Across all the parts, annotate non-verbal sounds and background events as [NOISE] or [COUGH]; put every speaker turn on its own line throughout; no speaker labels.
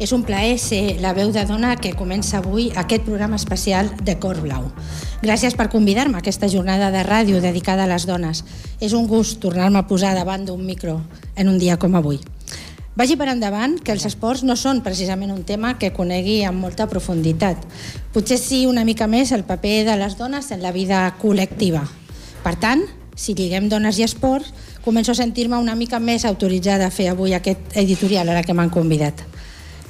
És un plaer ser la veu de dona que comença avui aquest programa especial de Cor Blau. Gràcies per convidar-me a aquesta jornada de ràdio dedicada a les dones. És un gust tornar-me a posar davant d'un micro en un dia com avui. Vagi per endavant que els esports no són precisament un tema que conegui amb molta profunditat. Potser sí una mica més el paper de les dones en la vida col·lectiva. Per tant, si lliguem dones i esports, començo a sentir-me una mica més autoritzada a fer avui aquest editorial a la que m'han convidat.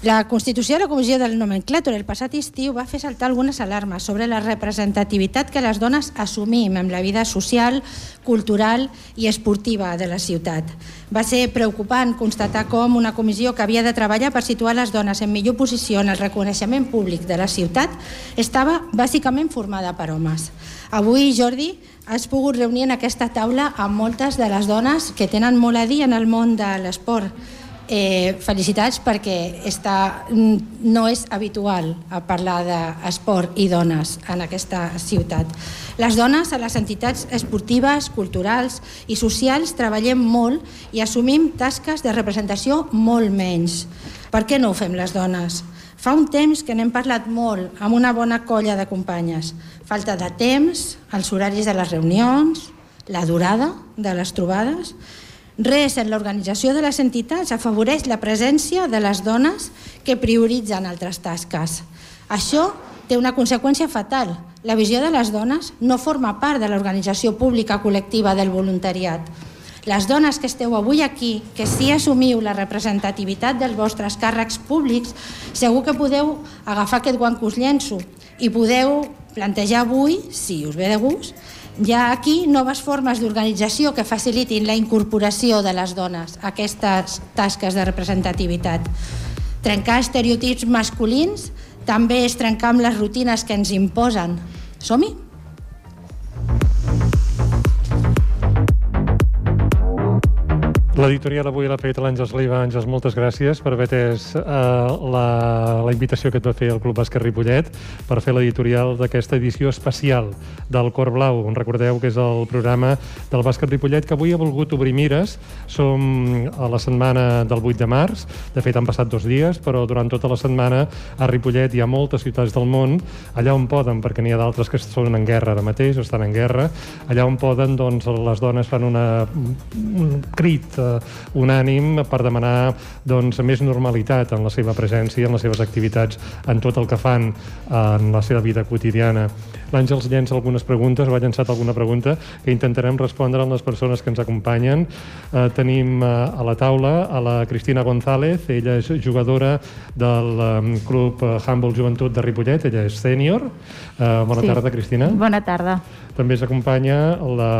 La constitució de la Comissió del Nomenclàtor el passat estiu va fer saltar algunes alarmes sobre la representativitat que les dones assumim en la vida social, cultural i esportiva de la ciutat. Va ser preocupant constatar com una comissió que havia de treballar per situar les dones en millor posició en el reconeixement públic de la ciutat estava bàsicament formada per homes. Avui, Jordi, has pogut reunir en aquesta taula amb moltes de les dones que tenen molt a dir en el món de l'esport eh, felicitats perquè està, no és habitual a parlar d'esport i dones en aquesta ciutat. Les dones a les entitats esportives, culturals i socials treballem molt i assumim tasques de representació molt menys. Per què no ho fem les dones? Fa un temps que n'hem parlat molt amb una bona colla de companyes. Falta de temps, els horaris de les reunions, la durada de les trobades Res en l'organització de les entitats afavoreix la presència de les dones que prioritzen altres tasques. Això té una conseqüència fatal. La visió de les dones no forma part de l'organització pública col·lectiva del voluntariat. Les dones que esteu avui aquí, que sí assumiu la representativitat dels vostres càrrecs públics, segur que podeu agafar aquest guant que llenço i podeu plantejar avui, si us ve de gust, hi ha aquí noves formes d'organització que facilitin la incorporació de les dones a aquestes tasques de representativitat. Trencar estereotips masculins també és trencar amb les rutines que ens imposen. Som-hi?
L'editorial avui l'ha fet l'Àngels Leiva. Àngels, moltes gràcies per haver atès eh, la, la invitació que et va fer el Club Bàsquet Ripollet per fer l'editorial d'aquesta edició especial del Cor Blau. Recordeu que és el programa del Bàsquet Ripollet que avui ha volgut obrir mires. Som a la setmana del 8 de març. De fet, han passat dos dies, però durant tota la setmana a Ripollet hi ha moltes ciutats del món, allà on poden, perquè n'hi ha d'altres que són en guerra ara mateix, estan en guerra, allà on poden, doncs, les dones fan una, un crit eh, unànim per demanar doncs, més normalitat en la seva presència, en les seves activitats, en tot el que fan en la seva vida quotidiana. L'Àngels llença algunes preguntes, o ha llançat alguna pregunta, que intentarem respondre amb les persones que ens acompanyen. Eh, tenim eh, a la taula a la Cristina González, ella és jugadora del Club Humble Joventut de Ripollet, ella és sènior. Eh, bona sí. tarda, Cristina.
Bona tarda.
També s'acompanya la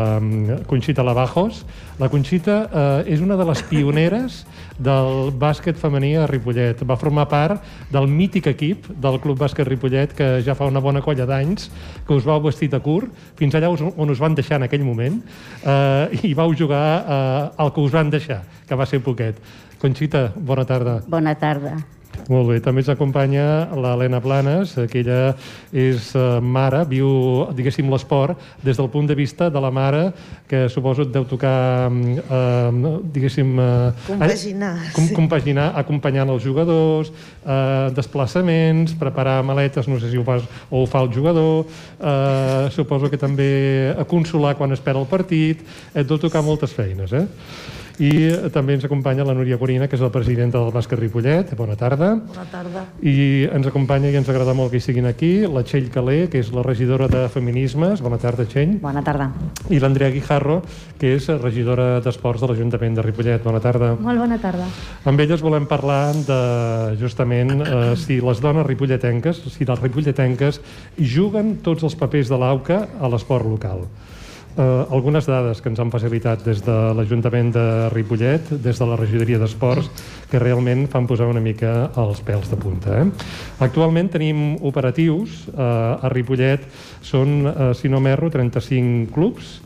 Conxita Lavajos. La Conxita eh, és una de les pioneres del bàsquet femení a Ripollet. Va formar part del mític equip del Club Bàsquet Ripollet que ja fa una bona colla d'anys que us vau vestit a curt fins allà on us van deixar en aquell moment eh, i vau jugar eh, el que us van deixar, que va ser poquet. Conxita, bona tarda.
Bona tarda.
Molt bé, també ens acompanya l'Helena Planes, que ella és uh, mare, viu, diguéssim, l'esport des del punt de vista de la mare, que suposo et deu tocar, uh, diguéssim... Uh,
compaginar.
Com, sí. Compaginar, acompanyant els jugadors, uh, desplaçaments, preparar maletes, no sé si ho fas o ho fa el jugador, uh, suposo que també a consolar quan espera el partit, et deu tocar moltes feines, eh? I també ens acompanya la Núria Corina, que és la presidenta del Bàsquet Ripollet. Bona tarda.
Bona tarda.
I ens acompanya i ens agrada molt que hi siguin aquí la Txell Calé, que és la regidora de Feminismes. Bona tarda, Txell.
Bona tarda.
I l'Andrea Guijarro, que és regidora d'Esports de l'Ajuntament de Ripollet. Bona tarda.
Molt bona tarda.
Amb elles volem parlar de, justament, eh, si les dones ripolletenques, si les ripolletenques juguen tots els papers de l'AUCA a l'esport local. Eh, algunes dades que ens han facilitat des de l'Ajuntament de Ripollet, des de la regidoria d'Esports, que realment fan posar una mica els pèls de punta. Eh? Actualment tenim operatius, eh, a Ripollet són, eh, si no m'erro, 35 clubs,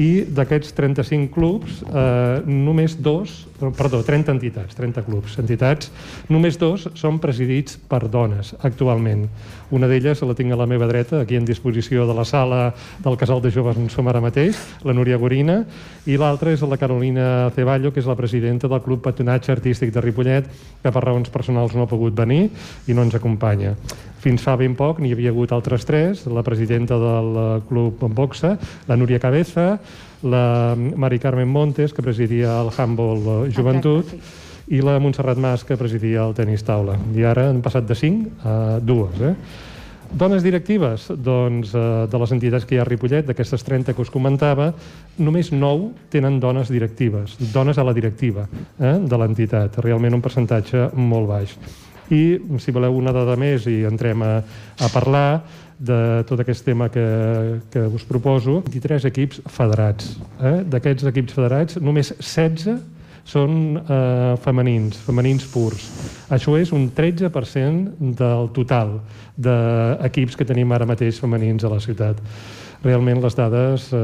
i d'aquests 35 clubs, eh, només dos, perdó, 30 entitats, 30 clubs, entitats, només dos són presidits per dones actualment. Una d'elles la tinc a la meva dreta, aquí en disposició de la sala del Casal de Joves on som ara mateix, la Núria Gorina, i l'altra és la Carolina Ceballo, que és la presidenta del Club Patonatge Artístic de Ripollet, que per raons personals no ha pogut venir i no ens acompanya. Fins fa ben poc n'hi havia hagut altres tres, la presidenta del Club Boxa, la Núria Cabeza, la Mari Carmen Montes, que presidia el Handball Joventut, i la Montserrat Mas, que presidia el tenis taula. I ara han passat de 5 a 2. Eh? Dones directives? Doncs eh, de les entitats que hi ha a Ripollet, d'aquestes 30 que us comentava, només 9 tenen dones directives, dones a la directiva eh, de l'entitat, realment un percentatge molt baix. I, si voleu una dada més i entrem a, a parlar de tot aquest tema que, que us proposo, 23 equips federats. Eh? D'aquests equips federats, només 16 són eh, femenins, femenins purs. Això és un 13% del total d'equips que tenim ara mateix femenins a la ciutat. Realment les dades eh,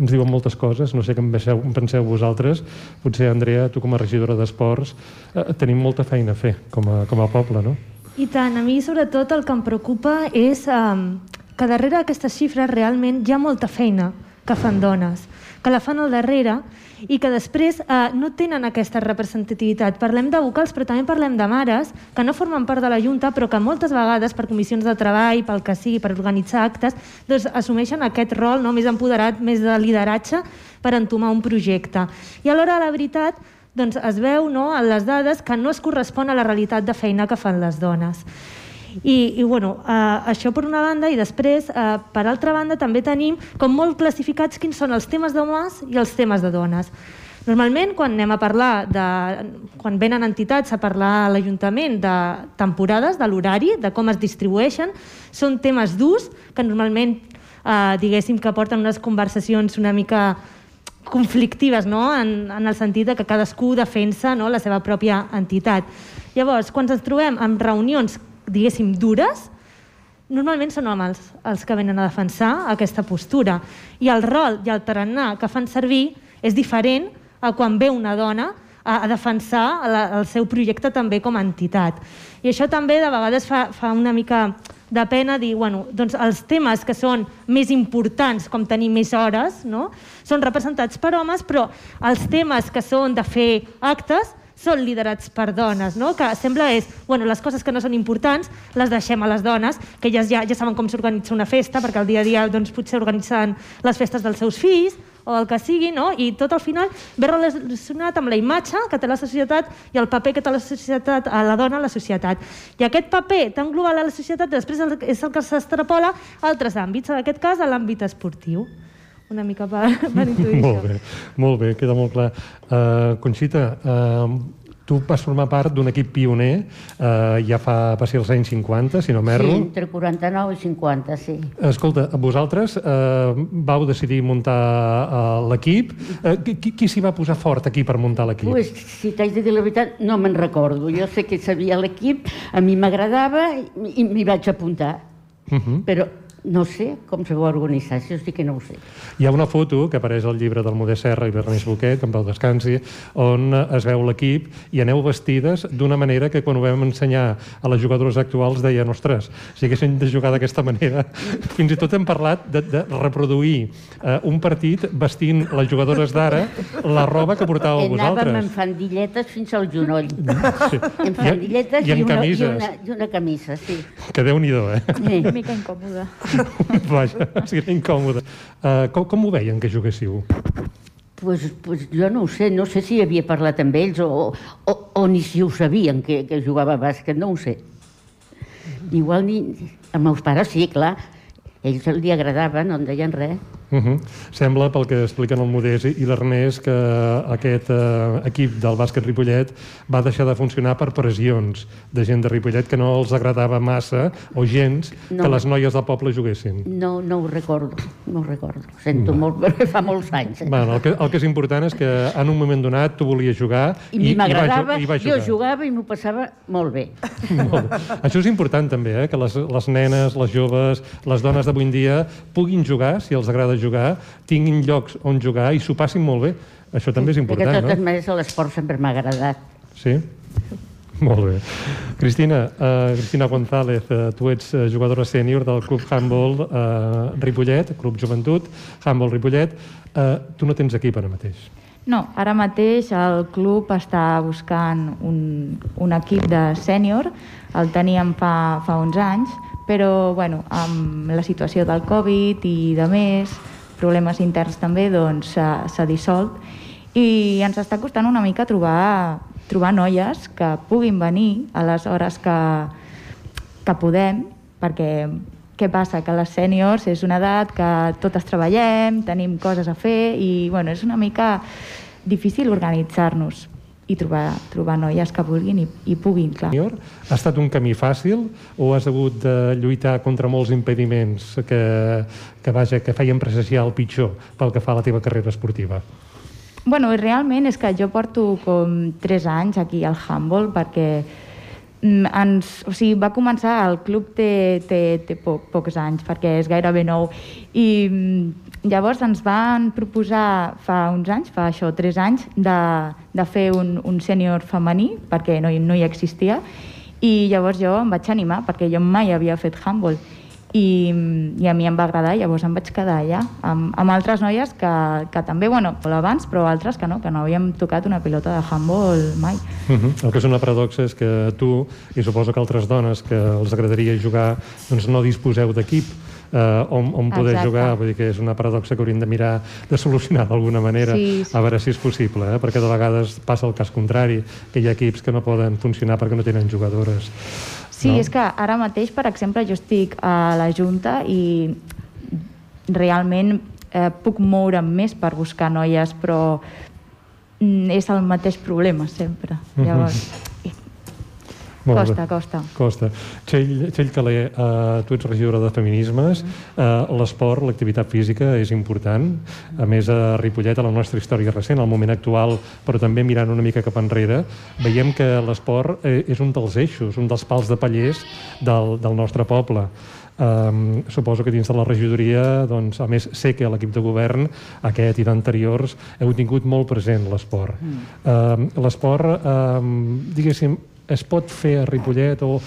ens diuen moltes coses, no sé què en penseu, en penseu vosaltres. Potser, Andrea, tu com a regidora d'Esports, eh, tenim molta feina a fer com a, com a poble, no?
I tant, a mi sobretot el que em preocupa és eh, que darrere d'aquestes xifres realment hi ha molta feina que fan dones, que la fan al darrere i que després eh, no tenen aquesta representativitat. Parlem de vocals, però també parlem de mares que no formen part de la Junta, però que moltes vegades, per comissions de treball, pel que sigui, per organitzar actes, doncs assumeixen aquest rol no, més empoderat, més de lideratge per entomar un projecte. I alhora, la veritat, doncs es veu no, en les dades que no es correspon a la realitat de feina que fan les dones. I, i bueno, eh, això per una banda, i després, eh, per altra banda, també tenim com molt classificats quins són els temes d'homes i els temes de dones. Normalment, quan anem a parlar de... quan venen entitats a parlar a l'Ajuntament de temporades, de l'horari, de com es distribueixen, són temes durs que normalment, eh, diguéssim, que porten unes conversacions una mica conflictives, no? en, en el sentit de que cadascú defensa no? la seva pròpia entitat. Llavors, quan ens trobem en reunions diguéssim, dures, normalment són homes els que venen a defensar aquesta postura. I el rol i el tarannà que fan servir és diferent a quan ve una dona a, a defensar la, el seu projecte també com a entitat. I això també de vegades fa, fa una mica de pena dir, bueno, doncs els temes que són més importants, com tenir més hores, no? són representats per homes, però els temes que són de fer actes són liderats per dones, no? que sembla és, bueno, les coses que no són importants les deixem a les dones, que elles ja, ja saben com s'organitza una festa, perquè el dia a dia doncs, potser organitzen les festes dels seus fills, o el que sigui, no? i tot al final ve relacionat amb la imatge que té la societat i el paper que té la societat a la dona a la societat. I aquest paper tan global a la societat després és el que s'extrapola a altres àmbits, en aquest cas a l'àmbit esportiu una mica per, per [LAUGHS] intuir
molt bé, molt bé, queda molt clar. Uh, Conxita, uh, tu vas formar part d'un equip pioner uh, ja fa, va ser els anys 50, si no m'erro.
Sí, entre 49 i 50, sí.
Escolta, vosaltres uh, vau decidir muntar uh, l'equip. Uh, qui qui s'hi va posar fort aquí per muntar l'equip?
Pues, si t'haig de dir la veritat, no me'n recordo. Jo sé que sabia l'equip, a mi m'agradava i m'hi vaig apuntar. Uh -huh. Però no sé com se va organitzar, això sí que no ho sé.
Hi ha una foto que apareix al llibre del Modest Serra i Bernís Boquet, en Pau Descansi, on es veu l'equip i aneu vestides d'una manera que quan ho vam ensenyar a les jugadores actuals deien, ostres, si haguessin de jugar d'aquesta manera... [LAUGHS] Fins i tot hem parlat de, de reproduir eh, un partit vestint les jugadores d'ara la roba que portàveu
Anàvem
vosaltres.
Anàvem amb fandilletes fins al genoll. [LAUGHS] Sí. En fandilletes i, i, i, una, i, una, i una camisa, sí.
Que déu-n'hi-do, eh?
Sí. Una mica incòmode. [LAUGHS]
Vaja, era incòmode. Uh, com, com ho veien que juguéssiu?
Pues, pues jo no ho sé, no sé si havia parlat amb ells o, o, o ni si ho sabien que, que jugava a bàsquet, no ho sé. Igual ni... Els meus pares sí, clar, ells li agradava, no en deien res.
Uh -huh. Sembla, pel que expliquen el Modés i l'Ernest, que aquest uh, equip del bàsquet Ripollet va deixar de funcionar per pressions de gent de Ripollet que no els agradava massa o gens no. que les noies del poble juguessin.
No, no ho recordo, no ho recordo. Ho sento no. molt, [LAUGHS] perquè fa molts anys. Eh?
Bueno, el, que, el que és important és que en un moment donat tu volies jugar
i, i m'agradava, [LAUGHS] jo jugava i m'ho passava molt bé.
molt. Això és important també, eh? que les, les nenes, les joves, les dones d'avui en dia puguin jugar, si els agrada jugar tinguin llocs on jugar i s'ho passin molt bé. Això també és important,
de totes
no?
maneres l'esport sempre m'ha agradat.
Sí? [LAUGHS] Molt bé. Cristina, uh, Cristina González, uh, tu ets uh, jugadora sènior del Club Handball uh, Ripollet, Club Joventut, Handball Ripollet. Uh, tu no tens equip ara mateix.
No, ara mateix el club està buscant un, un equip de sènior, el teníem fa, fa uns anys, però bueno, amb la situació del Covid i de més, problemes interns també, doncs s'ha dissolt i ens està costant una mica trobar, trobar noies que puguin venir a les hores que, que podem, perquè què passa? Que les sèniors és una edat que totes treballem, tenim coses a fer i bueno, és una mica difícil organitzar-nos i trobar, trobar noies que vulguin i, i puguin, clar.
Ha estat un camí fàcil o has hagut de lluitar contra molts impediments que, que, vaja, que feien presagiar el pitjor pel que fa a la teva carrera esportiva?
Bueno, realment és que jo porto com 3 anys aquí al handball perquè ens, o sigui, va començar, el club té, té, té poc, pocs anys perquè és gairebé nou i mm, llavors ens van proposar fa uns anys, fa això, 3 anys, de, de fer un, un sènior femení perquè no, no hi existia i llavors jo em vaig animar perquè jo mai havia fet handball i, i a mi em va agradar, llavors em vaig quedar allà amb, amb altres noies que, que també, bueno, abans, però altres que no, que no havíem tocat una pilota de handball mai.
Uh -huh. El que és una paradoxa és que tu, i suposo que altres dones que els agradaria jugar, doncs no disposeu d'equip, eh, on, on poder
Exacte.
jugar, vull dir que és una paradoxa que hauríem de mirar de solucionar d'alguna manera,
Sí, sí.
a veure si és possible, eh? perquè de vegades passa el cas contrari, que hi ha equips que no poden funcionar perquè no tenen jugadores.
Sí,
no?
és que ara mateix, per exemple, jo estic a la Junta i realment eh, puc moure'm més per buscar noies, però mm, és el mateix problema sempre.
Mhm.
Llavors,
Molt
costa,
bé.
costa.
Costa. Txell, Txell Calé, uh, tu ets regidora de feminismes. Uh, L'esport, l'activitat física és important. A més, a Ripollet, a la nostra història recent, al moment actual, però també mirant una mica cap enrere, veiem que l'esport eh, és un dels eixos, un dels pals de pallers del, del nostre poble. Um, suposo que dins de la regidoria, doncs, a més, sé que l'equip de govern, aquest i d'anteriors, heu tingut molt present l'esport. Mm. Um, l'esport, um, diguéssim, es pot fer a Ripollet o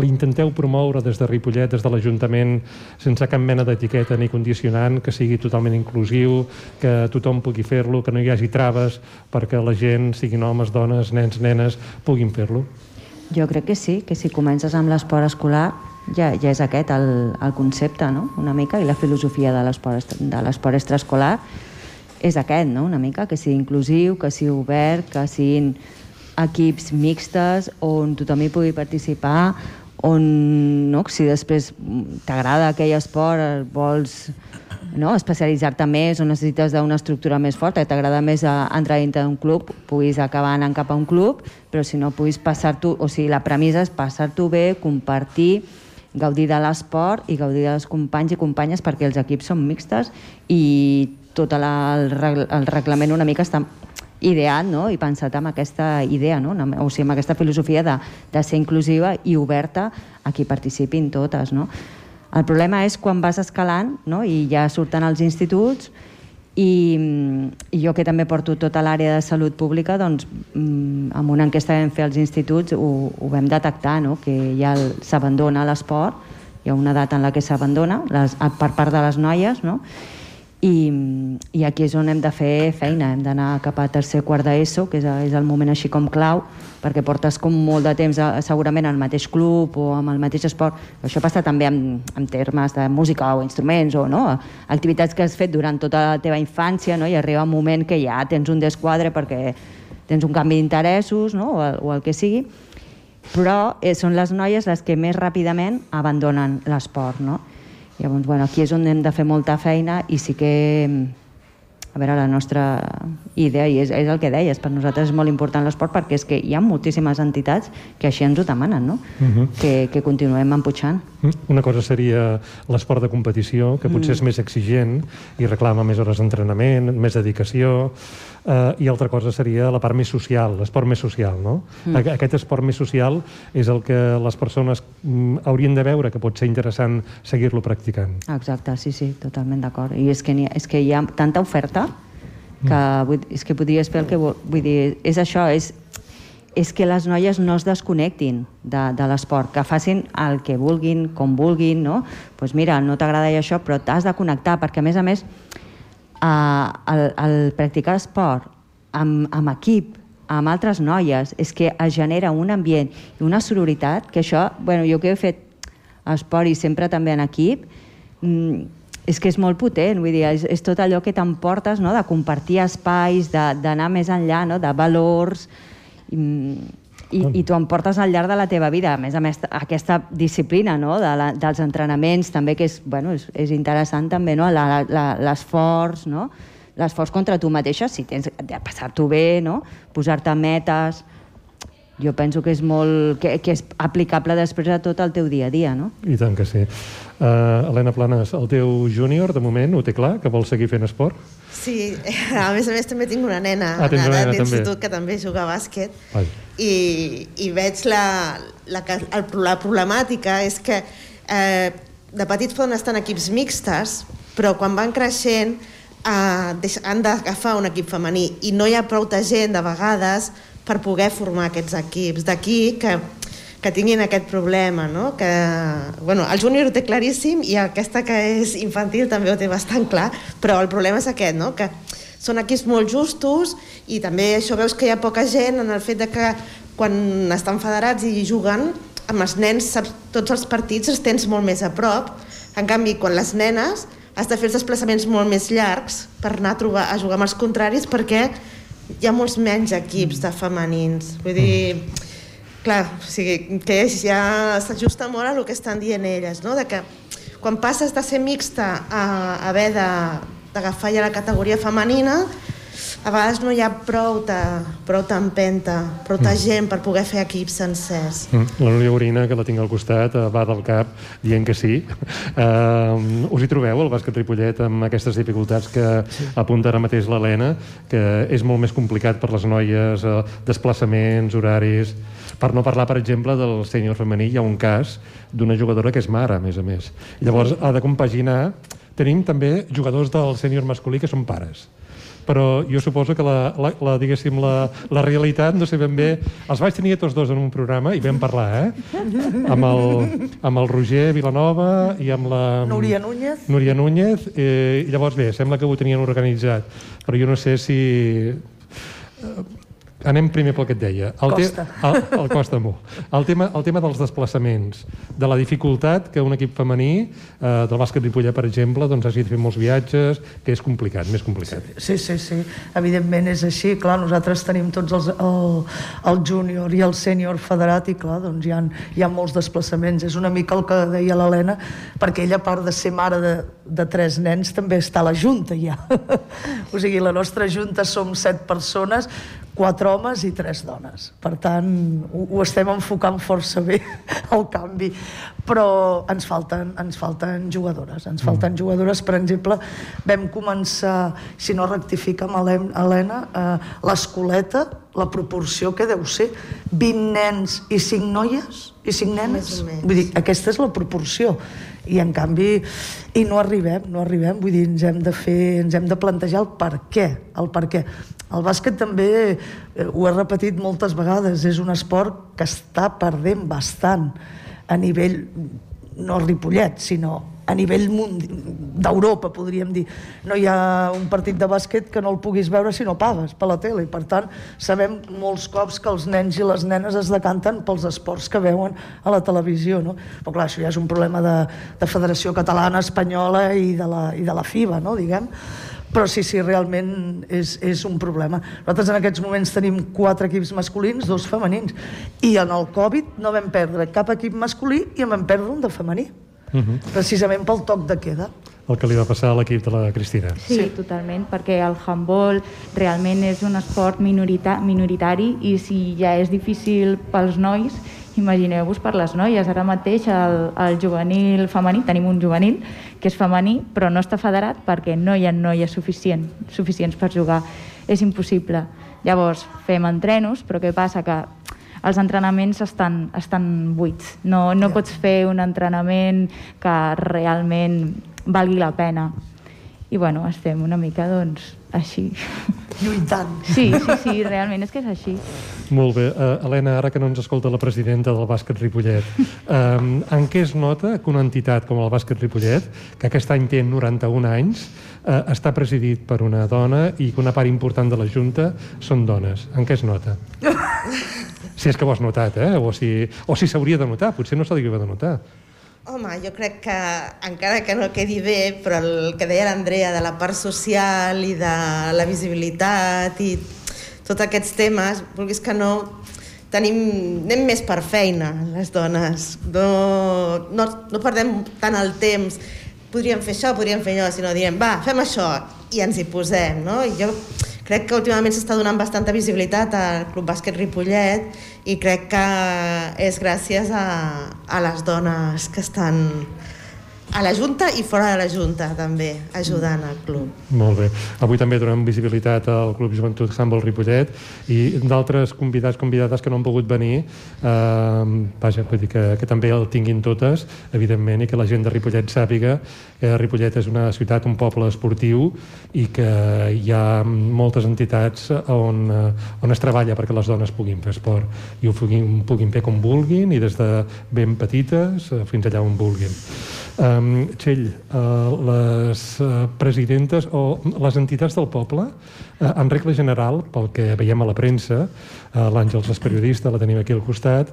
l'intenteu promoure des de Ripollet, des de l'Ajuntament, sense cap mena d'etiqueta ni condicionant, que sigui totalment inclusiu, que tothom pugui fer-lo, que no hi hagi traves perquè la gent, siguin homes, dones, nens, nenes, puguin fer-lo?
Jo crec que sí, que si comences amb l'esport escolar ja, ja és aquest el, el concepte, no? una mica, i la filosofia de l'esport extraescolar és aquest, no? una mica, que sigui inclusiu, que sigui obert, que siguin equips mixtes on tothom hi pugui participar, on no? si després t'agrada aquell esport, eh, vols no? especialitzar-te més o necessites d'una estructura més forta, que t'agrada més a, entrar dintre d'un club, puguis acabar anant cap a un club, però si no puguis passar-t'ho, o sigui, la premissa és passar-t'ho bé, compartir, gaudir de l'esport i gaudir dels companys i companyes perquè els equips són mixtes i tot la, el reglament una mica està ideat no? i pensat amb aquesta idea, no? O sigui, amb aquesta filosofia de, de ser inclusiva i oberta a qui participin totes. No? El problema és quan vas escalant no? i ja surten als instituts i, i jo que també porto tota l'àrea de salut pública, doncs mm, amb una enquesta que vam fer als instituts ho, ho vam detectar, no? que ja s'abandona l'esport, hi ha una edat en la que s'abandona per part de les noies, no? I, i aquí és on hem de fer feina, hem d'anar cap a tercer quart d'ESO, que és, és el moment així com clau, perquè portes com molt de temps a, segurament al mateix club o amb el mateix esport. Això passa també en, en termes de música o instruments o no? activitats que has fet durant tota la teva infància no? i arriba un moment que ja tens un desquadre perquè tens un canvi d'interessos no? o, o el que sigui, però eh, són les noies les que més ràpidament abandonen l'esport, no? Llavors, bueno, aquí és on hem de fer molta feina i sí que, a veure, la nostra idea, i és, és el que deies, per nosaltres és molt important l'esport perquè és que hi ha moltíssimes entitats que així ens ho demanen, no?
Mhm.
que, que continuem empujant.
Mm, Una cosa seria l'esport de competició, que potser és més exigent i reclama més hores d'entrenament, més dedicació. Uh, I altra cosa seria la part més social, l'esport més social, no? Mm. Aquest esport més social és el que les persones mm, haurien de veure que pot ser interessant seguir-lo practicant.
Exacte, sí, sí, totalment d'acord. I és que, ha, és que hi ha tanta oferta que mm. vull, és que podries fer el que vull, vull dir, és això, és, és que les noies no es desconnectin de, de l'esport, que facin el que vulguin, com vulguin, no? Doncs pues mira, no t'agrada això, però t'has de connectar, perquè a més a més eh, el, el practicar esport amb, amb equip, amb altres noies, és que es genera un ambient i una sororitat, que això, bueno, jo que he fet esport i sempre també en equip, mm, és que és molt potent, vull dir, és, és tot allò que t'emportes, no?, de compartir espais, d'anar més enllà, no?, de valors, mm, i, i t'ho emportes al llarg de la teva vida. A més a més, aquesta disciplina no? de la, dels entrenaments també, que és, bueno, és, és interessant també, no? l'esforç, no? l'esforç contra tu mateixa, si tens de passar-t'ho bé, no? posar-te metes... Jo penso que és molt... Que, que és aplicable després a tot el teu dia a dia, no?
I tant que sí. Uh, Helena Planes, el teu júnior, de moment, ho té clar, que vol seguir fent esport?
Sí, [LAUGHS] a més a més també tinc una nena
ah,
a l'institut que també juga a bàsquet Ai. i, i veig la, la, el, la problemàtica és que eh, de petits poden estar en equips mixtes però quan van creixent eh, han d'agafar un equip femení i no hi ha prou gent de vegades per poder formar aquests equips d'aquí que que tinguin aquest problema, no? que bueno, el júnior ho té claríssim i aquesta que és infantil també ho té bastant clar, però el problema és aquest, no? que són equips molt justos i també això veus que hi ha poca gent en el fet de que quan estan federats i juguen amb els nens saps, tots els partits els tens molt més a prop en canvi quan les nenes has de fer els desplaçaments molt més llargs per anar a, trobar, a jugar amb els contraris perquè hi ha molts menys equips de femenins vull dir, clar, o sigui, que ja s'ajusta molt a el que estan dient elles, no? de que quan passes de ser mixta a haver d'agafar ja la categoria femenina, a vegades no hi ha prou, ta, prou empenta, prou mm. gent per poder fer equips sencers. Mm.
La Núria Orina, que la tinc al costat, eh, va del cap dient que sí. Uh, us hi trobeu, el bàsquet Ripollet, amb aquestes dificultats que sí. apunta ara mateix l'Helena, que és molt més complicat per les noies, uh, desplaçaments, horaris... Per no parlar, per exemple, del sènior femení, hi ha un cas d'una jugadora que és mare, a més a més. Llavors ha de compaginar... Tenim també jugadors del sènior masculí que són pares però jo suposo que la, la, la diguéssim, la, la realitat, no sé ben bé... Els vaig tenir tots dos en un programa i vam parlar, eh? Amb el, amb el Roger Vilanova i amb la...
Núria Núñez.
Núria Núñez. Eh, I llavors, bé, sembla que ho tenien organitzat, però jo no sé si anem primer pel que et deia. El
costa.
Te, [LAUGHS] el, el costa molt. El tema, el tema dels desplaçaments, de la dificultat que un equip femení, eh, del bàsquet Ripollet, per exemple, doncs hagi de fer molts viatges, que és complicat, més complicat.
Sí, sí, sí. Evidentment és així. Clar, nosaltres tenim tots els, el, el júnior i el sènior federat i clar, doncs hi ha, hi ha molts desplaçaments. És una mica el que deia l'Helena, perquè ella, a part de ser mare de, de tres nens, també està a la Junta ja. [LAUGHS] o sigui, la nostra Junta som set persones, quatre homes i tres dones. Per tant, ho, ho estem enfocant força bé, [LAUGHS] el canvi. Però ens falten, ens falten jugadores. Ens falten jugadores, per exemple, vam començar, si no rectifica amb Helena, eh, l'escoleta, la proporció que deu ser 20 nens i 5 noies i 5 nenes. Vull dir, aquesta és la proporció i en canvi i no arribem, no arribem, vull dir, ens hem de fer, ens hem de plantejar el per què, el per què. El bàsquet també, eh, ho he repetit moltes vegades, és un esport que està perdent bastant a nivell, no Ripollet, sinó a nivell d'Europa, podríem dir. No hi ha un partit de bàsquet que no el puguis veure si no pagues per la tele. Per tant, sabem molts cops que els nens i les nenes es decanten pels esports que veuen a la televisió. No? Però clar, això ja és un problema de, de Federació Catalana, Espanyola i de la, i de la FIBA, no? diguem però sí, sí, realment és, és un problema. Nosaltres en aquests moments tenim quatre equips masculins, dos femenins, i en el Covid no vam perdre cap equip masculí i en vam perdre un de femení uh -huh. precisament pel toc de queda
el que li va passar a l'equip de la Cristina.
Sí, sí, totalment, perquè el handball realment és un esport minorita minoritari i si ja és difícil pels nois, imagineu-vos per les noies. Ara mateix el, el juvenil femení, tenim un juvenil que és femení però no està federat perquè no hi ha noies suficient, suficients per jugar és impossible. Llavors, fem entrenos, però què passa? Que els entrenaments estan, estan buits. No, no ja. pots fer un entrenament que realment valgui la pena. I bueno, estem una mica doncs, així.
Lluitant.
Sí, sí, sí, realment és que és així.
Molt bé. Uh, Helena, ara que no ens escolta la presidenta del bàsquet Ripollet, um, en què es nota que una entitat com el bàsquet Ripollet, que aquest any té 91 anys, uh, està presidit per una dona i que una part important de la Junta són dones? En què es nota? [LAUGHS] si és que ho has notat, eh? O si o si de notar, potser no s'hauria de notar.
Home, jo crec que, encara que no quedi bé, però el que deia l'Andrea de la part social i de la visibilitat i tots aquests temes, vulguis que no, tenim, anem més per feina, les dones. No, no, no perdem tant el temps. Podríem fer això, podríem fer allò, sinó diem, va, fem això, i ens hi posem, no? I jo crec que últimament s'està donant bastanta visibilitat al Club Bàsquet Ripollet i crec que és gràcies a, a les dones que estan a la Junta i fora de la Junta també, ajudant al club.
Molt bé. Avui també donem visibilitat al Club Joventut Handball Ripollet i d'altres convidats, convidades que no han pogut venir, eh, vaja, vull dir que, que també el tinguin totes, evidentment, i que la gent de Ripollet sàpiga que Ripollet és una ciutat, un poble esportiu i que hi ha moltes entitats on, eh, on es treballa perquè les dones puguin fer esport i ho puguin, puguin fer com vulguin i des de ben petites eh, fins allà on vulguin. Um, Txell, uh, les uh, presidentes o les entitats del poble, uh, en regla general, pel que veiem a la premsa, l'Àngels és periodista, la tenim aquí al costat,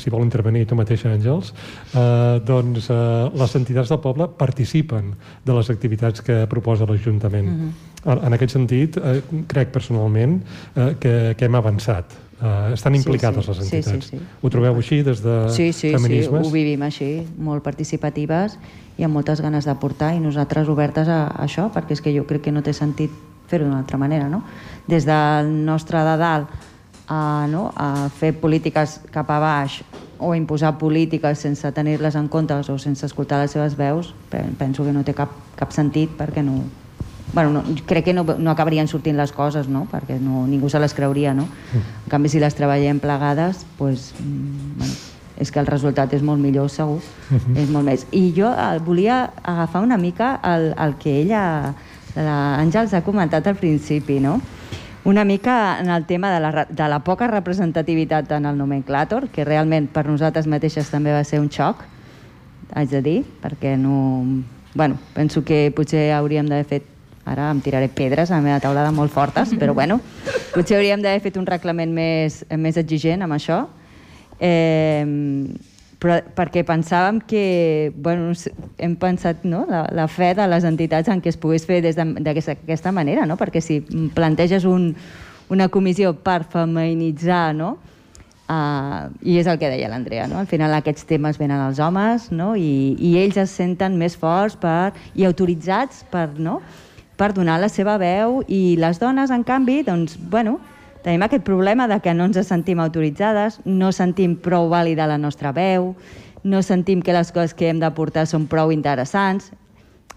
si vol intervenir tu mateixa, Àngels, uh, doncs uh, les entitats del poble participen de les activitats que proposa l'Ajuntament. Uh mhm. -huh. En aquest sentit, uh, crec personalment uh, que, que hem avançat Uh, estan implicades sí, sí. les entitats. Sí, sí, sí. Ho trobeu així des de
sí, sí,
feminismes?
Sí, ho vivim així, molt participatives i amb moltes ganes d'aportar i nosaltres obertes a, a això, perquè és que jo crec que no té sentit fer-ho d'una altra manera, no? Des del nostre de dalt a, no, a fer polítiques cap a baix o imposar polítiques sense tenir-les en compte o sense escoltar les seves veus, penso que no té cap, cap sentit perquè no, bueno, no, crec que no, no acabarien sortint les coses, no? perquè no, ningú se les creuria. No? En canvi, si les treballem plegades, pues, mm, bueno, és que el resultat és molt millor, segur. Uh. -huh. És molt més. I jo el, eh, volia agafar una mica el, el que ella, l'Àngels, ha comentat al principi, no? una mica en el tema de la, de la poca representativitat en el nomenclàtor, que realment per nosaltres mateixes també va ser un xoc, haig de dir, perquè no... Bueno, penso que potser hauríem d'haver fet Ara em tiraré pedres a la meva taulada molt fortes, [LAUGHS] però bueno, potser hauríem d'haver fet un reglament més, més exigent amb això. Eh, però perquè pensàvem que, bueno, hem pensat no, la, la fe de les entitats en què es pogués fer d'aquesta manera, no? perquè si planteges un, una comissió per feminitzar, no? Uh, I és el que deia l'Andrea, no? al final aquests temes venen als homes no? I, i ells es senten més forts per, i autoritzats per, no? Per donar la seva veu i les dones, en canvi, doncs, bueno, tenim aquest problema de que no ens sentim autoritzades, no sentim prou vàlida la nostra veu, no sentim que les coses que hem de portar són prou interessants.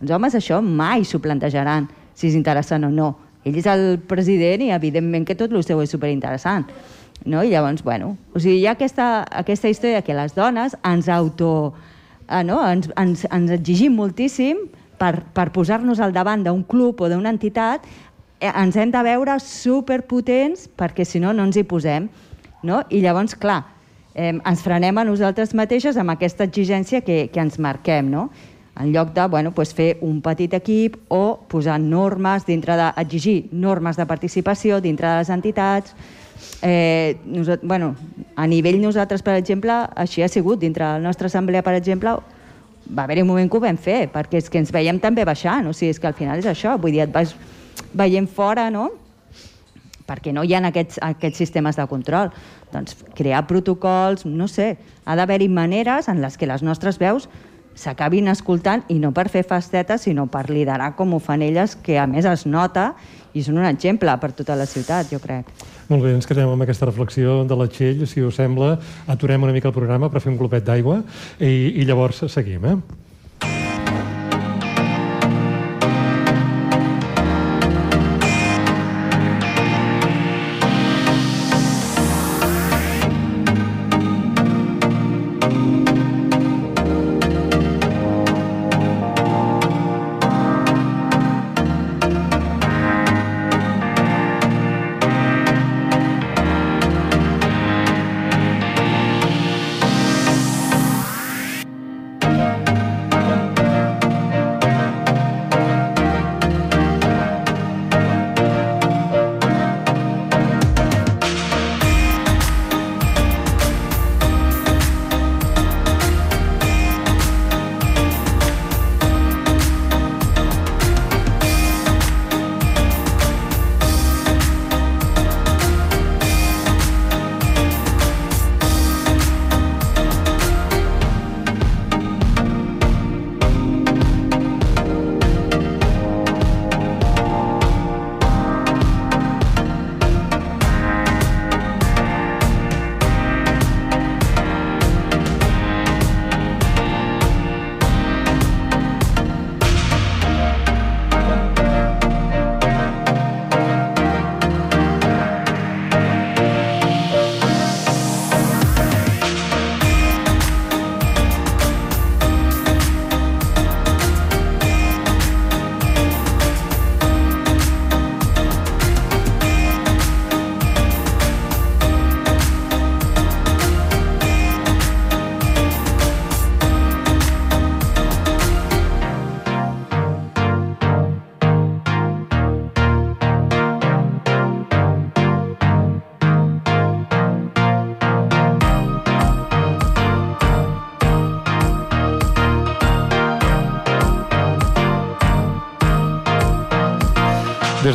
Els homes això mai s'ho plantejaran, si és interessant o no. Ell és el president i evidentment que tot el seu és superinteressant. No? I llavors, bueno, o sigui, hi ha aquesta, aquesta història que les dones ens auto... Eh, no? ens, ens, ens exigim moltíssim per, per posar-nos al davant d'un club o d'una entitat, eh, ens hem de veure superpotents perquè si no, no ens hi posem. No? I llavors, clar, eh, ens frenem a nosaltres mateixes amb aquesta exigència que, que ens marquem, no? en lloc de bueno, pues fer un petit equip o posar normes dintre de, exigir normes de participació dintre de les entitats. Eh, nosaltres, bueno, a nivell nosaltres, per exemple, així ha sigut. Dintre de la nostra assemblea, per exemple, va haver-hi un moment que ho vam fer, perquè és que ens veiem també baixant, o sigui, és que al final és això, vull dir, et vas veient fora, no?, perquè no hi ha aquests, aquests sistemes de control. Doncs crear protocols, no sé, ha d'haver-hi maneres en les que les nostres veus s'acabin escoltant i no per fer fastetes, sinó per liderar com ho fan elles, que a més es nota i són un exemple per tota la ciutat, jo crec.
Molt bé, ens quedem amb aquesta reflexió de la Txell. Si us sembla, aturem una mica el programa per fer un glopet d'aigua i, i llavors seguim, eh?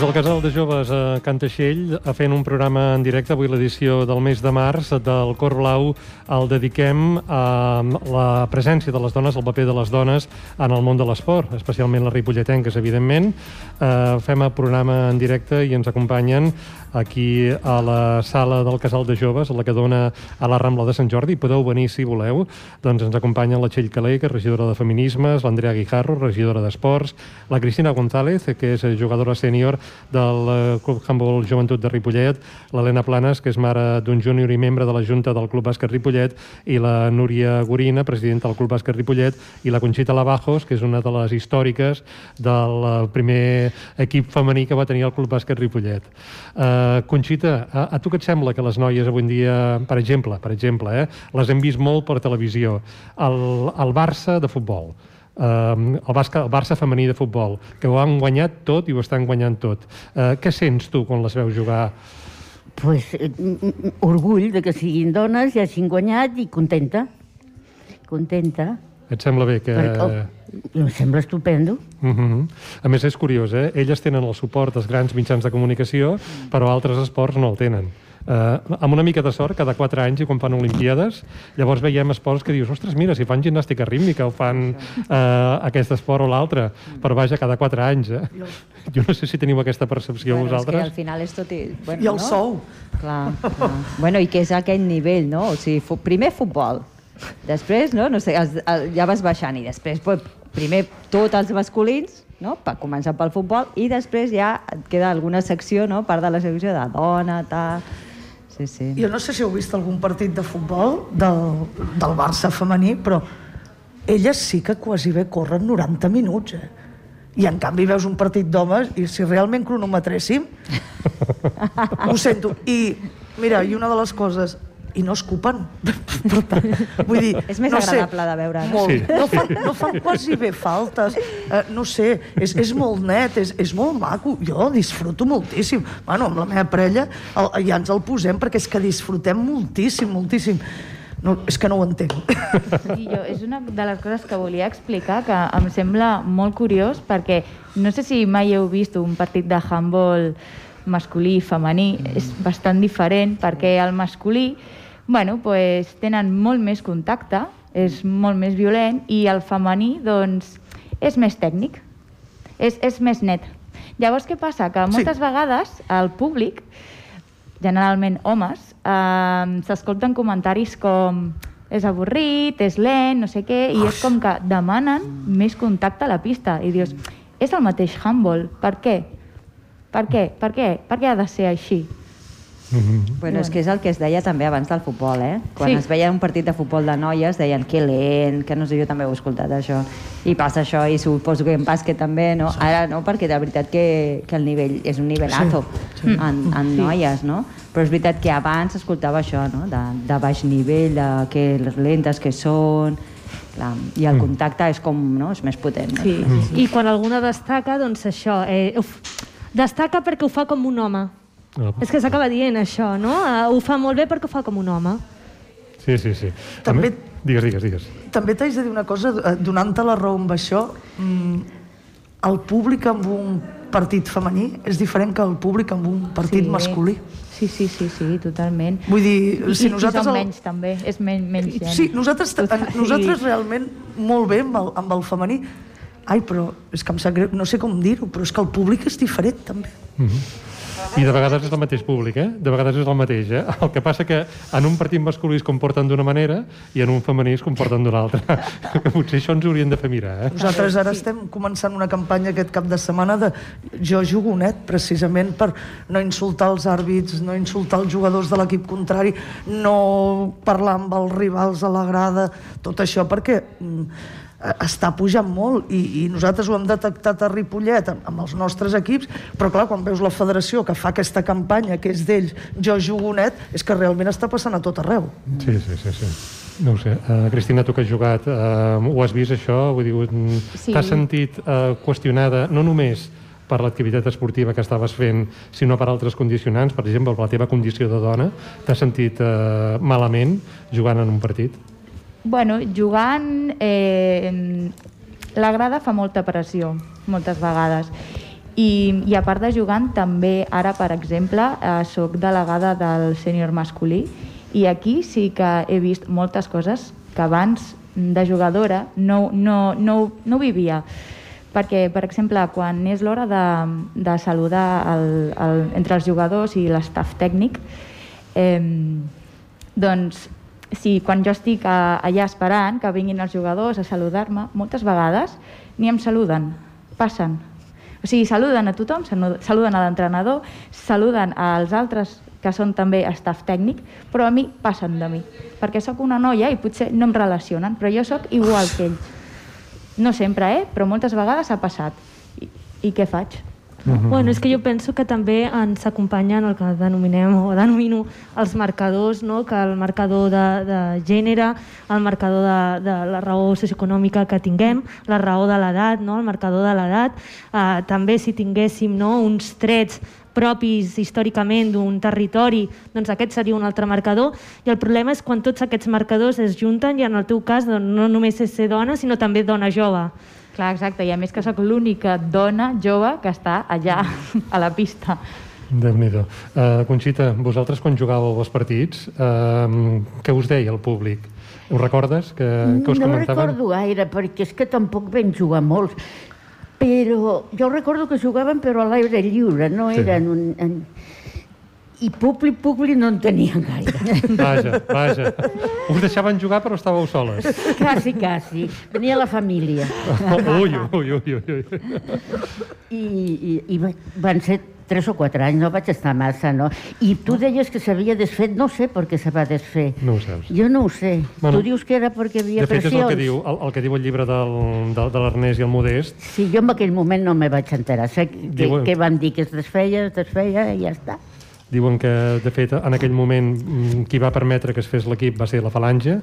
Des del Casal de Joves a Cantaixell, fent un programa en directe, avui l'edició del mes de març del Cor Blau, el dediquem a la presència de les dones, el paper de les dones en el món de l'esport, especialment les ripolletenques, evidentment. Eh, fem el programa en directe i ens acompanyen aquí a la sala del Casal de Joves, la que dona a la Rambla de Sant Jordi. Podeu venir si voleu. Doncs ens acompanyen la Txell Calé, que és regidora de Feminismes, l'Andrea Guijarro, regidora d'Esports, la Cristina González, que és jugadora sènior del eh, Club Handball Joventut de Ripollet, l'Helena Planes, que és mare d'un júnior i membre de la Junta del Club Bàsquet Ripollet, i la Núria Gorina, presidenta del Club Bàsquet Ripollet, i la Conxita Lavajos, que és una de les històriques del eh, primer equip femení que va tenir el Club Bàsquet Ripollet. Uh, Conxita, a, a tu què et sembla que les noies avui en dia, per exemple, per exemple, eh, les hem vist molt per televisió, el, el Barça de futbol, el, Barça, el Barça femení de futbol, que ho han guanyat tot i ho estan guanyant tot. Uh, què sents tu quan les veus jugar?
Pues, eh, orgull de que siguin dones, ja hagin guanyat i contenta. Contenta.
Et sembla bé que...
Per, oh, em sembla estupendo.
Uh -huh. A més, és curiós, eh? Elles tenen el suport dels grans mitjans de comunicació, però altres esports no el tenen eh, amb una mica de sort, cada 4 anys i quan fan Olimpiades, llavors veiem esports que dius, ostres, mira, si fan gimnàstica rítmica o fan eh, aquest esport o l'altre, però vaja, cada 4 anys. Eh? Jo no sé si teniu aquesta percepció
bueno,
vosaltres.
És que al final és tot... I, bueno,
I el
no?
sou.
Clar, clar. Bueno, i que és aquest nivell, no? O sigui, fu primer futbol, després, no? no sé, els, el, ja vas baixant, i després pues, primer tots els masculins, no? per començar pel futbol, i després ja et queda alguna secció, no? part de la secció de dona, tal... Sí, sí.
Jo no sé si heu vist algun partit de futbol del, del Barça femení, però elles sí que quasi bé corren 90 minuts, eh? I en canvi veus un partit d'homes i si realment cronometréssim, ho sento. I mira, i una de les coses, i no escupen. per tant, vull dir,
És més
no
agradable
sé,
de veure, no?
Molt.
Sí.
No, fan, no fan quasi bé faltes. Uh, no sé, és, és molt net, és, és molt maco. Jo disfruto moltíssim. Bueno, amb la meva parella el, ja ens el posem perquè és que disfrutem moltíssim, moltíssim. No, és que no ho entenc.
I jo, és una de les coses que volia explicar que em sembla molt curiós perquè no sé si mai heu vist un partit de handball masculí i femení, és bastant diferent perquè el masculí bueno, pues, tenen molt més contacte, és molt més violent i el femení doncs, és més tècnic, és, és més net. Llavors què passa? Que moltes sí. vegades el públic, generalment homes, eh, s'escolten comentaris com és avorrit, és lent, no sé què, i és com que demanen més contacte a la pista. I dius, és el mateix handball, per què? Per què? Per què? Per què ha de ser així?
Bueno, és que és el que es deia també abans del futbol, eh? Quan
Sí.
es veia un partit de futbol de noies deien que lent, que no sé, jo també ho he escoltat això. I passa això, i suposo que en bàsquet també, no? Ara no, perquè de veritat que, que el nivell és un nivelazo sí, sí. en, en noies, no? Però és veritat que abans s'escoltava això, no? De, de baix nivell, de que les lentes que són... Clar, I el contacte és com, no? És més potent. No?
Sí. I quan alguna destaca, doncs això, eh, uf, destaca perquè ho fa com un home.
Ah,
És que s'acaba dient això, no? Eh, ho fa molt bé perquè ho fa com un home.
Sí, sí, sí.
També-
més- Digues, digues, digues.
També t'haig de dir una cosa, eh, donant-te la raó amb això, mm, el públic amb un partit femení és diferent que el públic amb un partit masculí.
Sí, sí, sí, sí, totalment.
Vull dir, si
i,
nosaltres
I són
el-
menys, també. És men, menys gent.
Sí, nosaltres, [LAUGHS]
Total,
nosaltres
sí.
realment molt bé amb el, amb el femení. Ai, però és que em sap greu, no sé com dir-ho, però és que el públic és diferent, també.
I de vegades és el mateix públic, eh? De vegades és el mateix, eh? El que passa que en un partit masculí es comporten d'una manera i en un femení es comporten d'una altra. [LAUGHS] Potser això ens haurien de fer mirar, eh?
Nosaltres ara estem començant una campanya aquest cap de setmana de jo jugo net, precisament per no insultar els àrbits, no insultar els jugadors de l'equip contrari, no parlar amb els rivals a la grada, tot això perquè mm, està pujant molt i, i nosaltres ho hem detectat a Ripollet amb, amb els nostres equips, però clar, quan veus la federació que fa aquesta campanya que és d'ells, jo jugo net, és que realment està passant a tot arreu.
Sí, sí, sí, sí. No ho sé. Uh, Cristina, tu que has jugat, uh, ho has vist això? Vull dir,
Sí.
t'has sentit uh, qüestionada no només per l'activitat esportiva que estaves fent, sinó per altres condicionants, per exemple, per la teva condició de dona, t'has sentit uh, malament jugant en un partit?
Bueno, jugant, eh, la grada fa molta pressió, moltes vegades. I, I a part de jugant, també ara, per exemple, eh, soc delegada del sènior masculí i aquí sí que he vist moltes coses que abans de jugadora no, no, no, no vivia perquè, per exemple, quan és l'hora de, de saludar el, el, entre els jugadors i l'estaf tècnic, eh, doncs si quan jo estic a, allà esperant que vinguin els jugadors a saludar-me, moltes vegades ni em saluden, passen. O sigui, saluden a tothom, saluden a l'entrenador, saluden als altres que són també staff tècnic, però a mi passen de mi, perquè sóc una noia i potser no em relacionen, però jo sóc igual que ells. No sempre, eh? però moltes vegades ha passat. I, i què faig?
Uh -huh. Bueno, és que jo penso que també ens acompanyen el que denominem o denomino els marcadors, no? que el marcador de, de gènere, el marcador de, de la raó socioeconòmica que tinguem, la raó de l'edat, no? el marcador de l'edat, eh, també si tinguéssim no? uns trets propis històricament d'un territori, doncs aquest seria un altre marcador. I el problema és quan tots aquests marcadors es junten i en el teu cas doncs, no només és ser dona, sinó també dona jove.
Clar, exacte, i a més que sóc l'única dona jove que està allà, a la pista.
déu nhi uh, Conxita, vosaltres quan jugàveu els partits, uh, què us deia el públic? Ho recordes? Que, que us
no
comentaven?
recordo gaire, perquè és que tampoc vam jugar molts. Però jo recordo que jugaven però a l'aire lliure, no
Sí.
eren un... En... I públic, públic no en tenien gaire. [LAUGHS]
Vaja, vaja. Us deixaven jugar però estàveu soles.
quasi, quasi. Venia la família. [LAUGHS]
Ui, ui, ui, ui.
I, i, i va- van ser tres o quatre anys, no vaig estar massa, no? I tu deies que s'havia desfet, no sé per què se va desfer.
No ho saps.
Jo no ho sé.
Bueno,
tu dius que era perquè havia
De fet, és el
pressions.
que diu el, el, que diu el llibre del, de, de l'Ernest i el Modest.
Sí, jo en aquell moment no me vaig enterar. Sé que,
Diuen-
que van dir que es desfeia, es desfeia i ja està.
Diuen que, de fet, en aquell moment mm, qui va permetre que es fes l'equip va ser la Falange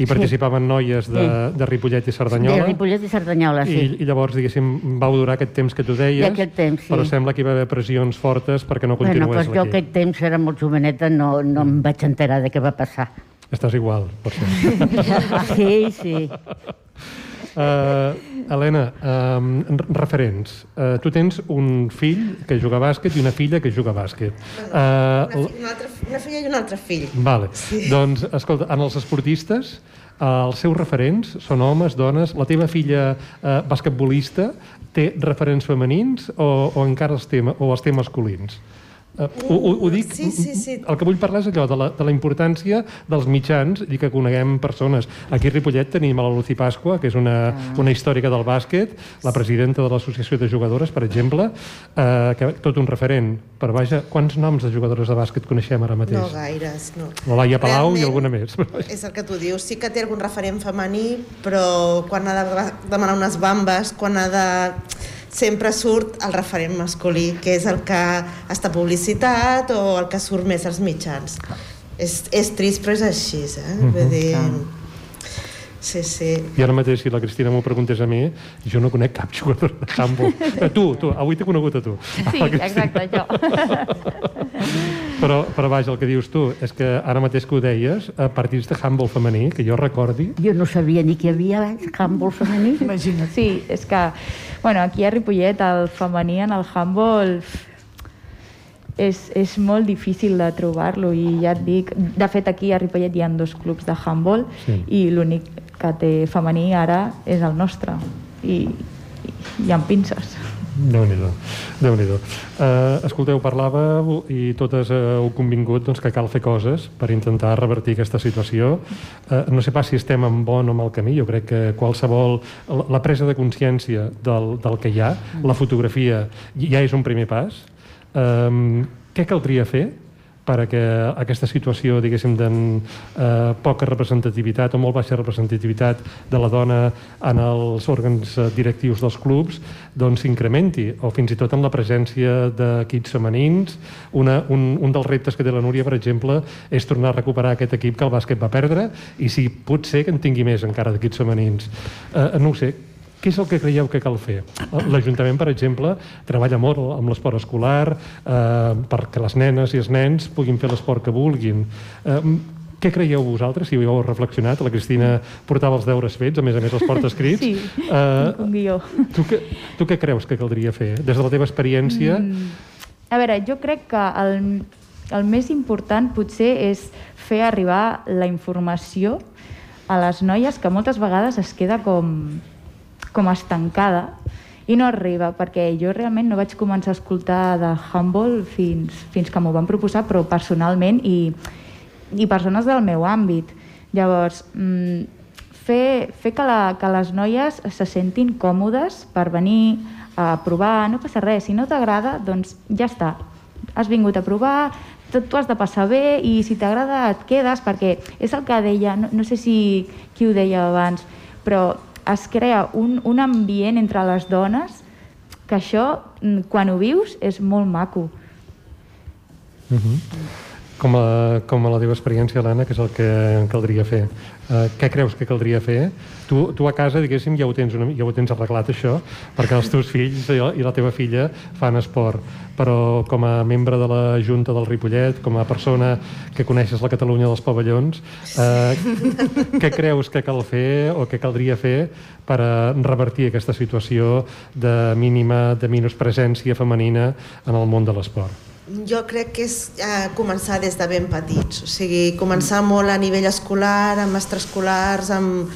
i participaven noies de,
Sí.
de Ripollet i
De
Cerdanyola.
Ripollet i Cerdanyola, sí.
I, I llavors, diguéssim, vau durar aquest temps que tu deies,
temps, sí.
però sembla que hi va haver pressions fortes perquè no
Bueno,
continués
doncs jo
l'equip.
aquest temps era molt joveneta, no, no em vaig enterar de què va passar.
Estàs igual, per. [LAUGHS]
Sí, sí. [LAUGHS]
Uh, Helena, um, referents. Uh, tu tens un fill que juga a bàsquet i una filla que juga a bàsquet. Uh,
Una, fi- una, altra, una filla i un altre fill.
Vale. Sí. Doncs, escolta, en els esportistes, eh, els seus referents són homes, dones. La teva filla eh, basquetbolista té referents femenins o, o encara els té, o els té masculins? Uh, ho, ho, ho dic,
Sí, sí, sí.
el que vull parlar és allò de la, de la importància dels mitjans i que coneguem persones. Aquí a Ripollet tenim la Lucy Pasqua, que és una,
Ah.
una històrica del bàsquet, la presidenta de l'Associació de Jugadores, per exemple, eh, que tot un referent. Però vaja, quants noms de jugadores de bàsquet coneixem ara mateix?
No gaires, no.
La Laia Palau i
Realment,
alguna més.
És el que tu dius, sí que té algun referent femení, però quan ha de demanar unes bambes, quan ha de... sempre surt el referent masculí, que és el que està publicitat o el que surt més als mitjans. És, és trist, però és així, eh?
Mhm,
Vull dir... Sí, sí.
I ara mateix, si la Cristina m'ho preguntés a mi, jo no conec cap jugador de handball. Eh, tu, tu, avui t'he conegut a tu.
Sí,
A Cristina.
exacte, jo. [LAUGHS]
Però, però vaja, el que dius tu és que ara mateix que ho deies, a partits de handball femení, que jo recordi,
Jo no sabia ni que hi havia handball femení.
Imagina't.
Sí, és que, bueno, aquí a Ripollet el femení en el handball és, és molt difícil de trobar-lo i ja et dic, de fet aquí a Ripollet hi ha dos clubs de handball
Sí.
i l'únic que té femení ara és el nostre i, i hi ha pinces.
Déu nhi déu uh, Escolteu, parlàveu i totes uh, heu convingut doncs, que cal fer coses per intentar revertir aquesta situació. Uh, no sé pas si estem en bon o mal camí, jo crec que qualsevol... La presa de consciència del, del que hi ha, la fotografia, ja és un primer pas. Um, què caldria fer perquè aquesta situació, diguéssim, de eh, poca representativitat o molt baixa representativitat de la dona en els òrgans eh, directius dels clubs doncs s'incrementi, o fins i tot en la presència d'equips femenins. Una, un, un dels reptes que té la Núria, per exemple, és tornar a recuperar aquest equip que el bàsquet va perdre i si pot ser que en tingui més encara d'equips femenins. Eh, no ho sé, què és el que creieu que cal fer? L'Ajuntament, per exemple, treballa molt amb l'esport escolar eh, perquè les nenes i els nens puguin fer l'esport que vulguin. Eh, què creieu vosaltres, si ho heu reflexionat? La Cristina portava els deures fets, a més a més els porta escrits. [LAUGHS]
Sí, uh, un guió.
Tu, què, tu què creus que caldria fer? Des de la teva experiència... Mm.
A veure, jo crec que el, el més important potser és fer arribar la informació a les noies que moltes vegades es queda com, com estancada i no arriba, perquè jo realment no vaig començar a escoltar de Humble fins, fins que m'ho van proposar, però personalment i, i persones del meu àmbit. Llavors, mmm, fer, fer que, la, que les noies se sentin còmodes per venir a provar, no passa res, si no t'agrada, doncs ja està. Has vingut a provar, tu has de passar bé i si t'agrada et quedes, perquè és el que deia, no, no sé si qui ho deia abans, però es crea un, un ambient entre les dones que això, mm, quan ho vius, és molt maco.
Uh -huh. com, a, com a la teva experiència, Helena, que és el que caldria fer? Uh, què creus que caldria fer? Tu, tu a casa, diguéssim, ja ho, tens una, ja ho tens arreglat, això, perquè els teus fills i la teva filla fan esport, però com a membre de la Junta del Ripollet, com a persona que coneixes la Catalunya dels pavellons, uh, què creus que cal fer o què caldria fer per a revertir aquesta situació de mínima, de presència femenina en el món de l'esport?
Jo crec que és eh, començar des de ben petits, o sigui, començar molt a nivell escolar, amb extraescolars, amb...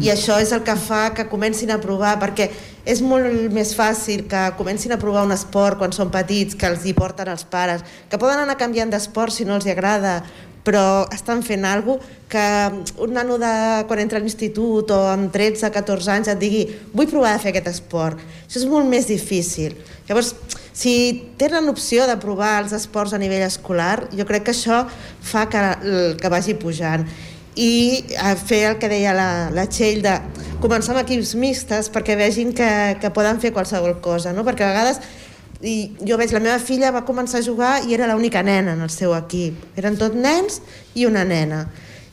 i això és el que fa que comencin a provar, perquè és molt més fàcil que comencin a provar un esport quan són petits, que els hi porten els pares, que poden anar canviant d'esport si no els hi agrada, però estan fent alguna que un nano de, quan entra a l'institut o amb 13-14 anys et digui vull provar de fer aquest esport. Això és molt més difícil. Llavors, si tenen l'opció de provar els esports a nivell escolar, jo crec que això fa que, que vagi pujant i a fer el que deia la, la Txell de començar amb equips mixtes perquè vegin que, que poden fer qualsevol cosa, no? perquè a vegades i jo veig, la meva filla va començar a jugar i era l'única nena en el seu equip. Eren tot nens i una nena.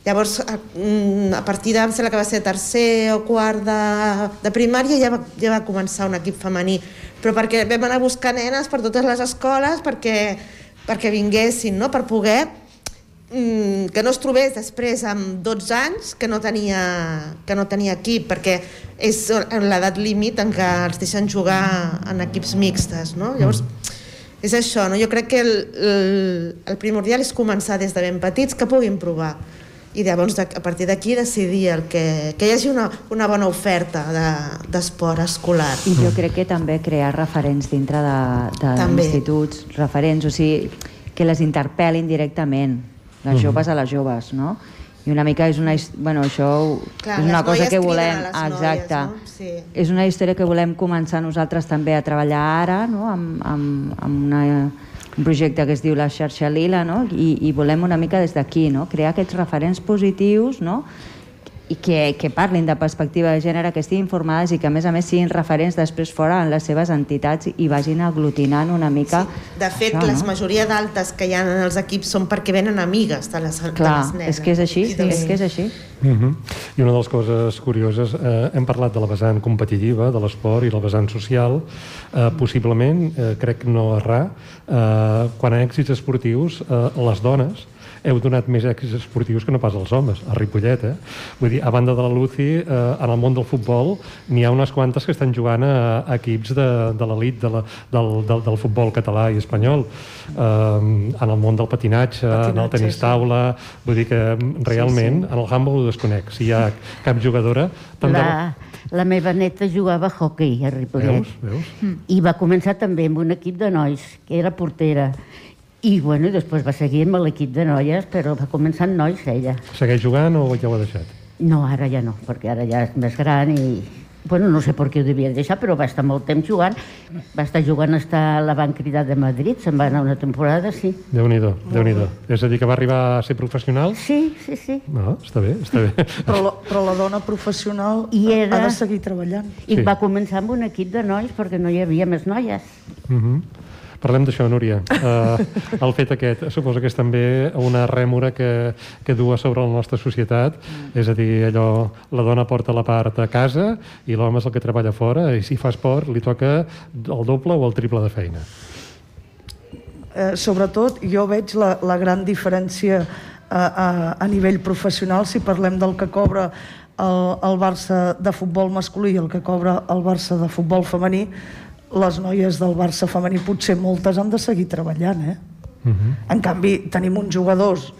Llavors, a, mm, a partir de, que va ser tercer o quart de, de primària, ja va, ja va començar un equip femení però perquè vam anar a buscar nenes per totes les escoles perquè, perquè vinguessin, no? per poder mm, que no es trobés després amb 12 anys que no tenia, que no tenia equip, perquè és l'edat límit en què els deixen jugar en equips mixtes. No? Llavors, és això, no? jo crec que el, el, el primordial és començar des de ben petits que puguin provar i llavors a partir d'aquí decidir el que, que hi hagi una, una bona oferta d'esport de, escolar.
I jo crec que també crear referents dintre de, de instituts, referents, o sigui, que les interpel·lin directament, les joves a les joves, no? I una mica és una... Bueno, això Clar, és una cosa que volem... Exacte. Noies, no? sí. És una història que volem començar nosaltres també a treballar ara, no? amb, amb, amb una un projecte que es diu la xarxa Lila no? I, i volem una mica des d'aquí no? crear aquests referents positius no? I que, que parlin de perspectiva de gènere, que estiguin informades i que a més a més siguin referents després fora en les seves entitats i vagin aglutinant una mica...
Sí. De fet, això, no? majoria d'altes que hi ha en els equips són perquè venen amigues de les,
Clar, de les nenes. és que és així, sí, és que és així.
Mhm. -huh. I una de les coses curioses, eh, hem parlat de la vessant competitiva, de l'esport i la vessant social, eh, possiblement, eh, crec no errar, eh, quan a èxits esportius, eh, les dones heu donat més èxits esportius que no pas els homes, a Ripollet, eh? Vull dir, a banda de la Luci, eh, en el món del futbol n'hi ha unes quantes que estan jugant a, a equips de, de l'elit de la, del, del, del futbol català i espanyol. Eh, en el món del patinatge, patinatge en el tenis taula... Sí. Vull dir que realment sí, sí. en el handball ho desconec. Si hi ha cap jugadora...
Tant la... De... La meva neta jugava a hockey a Ripollet. Veus? Veus? I va començar també amb un equip de nois, que era portera. I, bueno, després va seguir amb l'equip de noies, però va començar amb nois, ella.
Segueix jugant o ja ho ha deixat?
No, ara ja no, perquè ara ja és més gran i... Bueno, no sé per què ho devia deixar, però va estar molt temps jugant. Va estar jugant hasta la van cridar de Madrid, se'n va anar una temporada, sí.
Déu nhi déu És a dir, que va arribar a ser professional?
Sí, sí, sí.
No, està bé, està bé.
Però la, però la dona professional I era... ha de seguir treballant.
I sí. va començar amb un equip de nois perquè no hi havia més noies.
Uh -huh. Parlem d'això, Núria. Uh, [LAUGHS] el fet aquest, suposo que és també una rèmora que, que du a sobre la nostra societat, mm. és a dir, allò, la dona porta la part a casa i l'home és el que treballa fora, i si fa esport li toca el doble o el triple de feina.
Eh, sobretot, jo veig la, la gran diferència a, a nivell professional, si parlem del que cobra el, el Barça de futbol masculí i el que cobra el Barça de futbol femení, les noies del Barça femení potser moltes han de seguir treballant, eh? Uh -huh. En canvi, tenim uns jugadors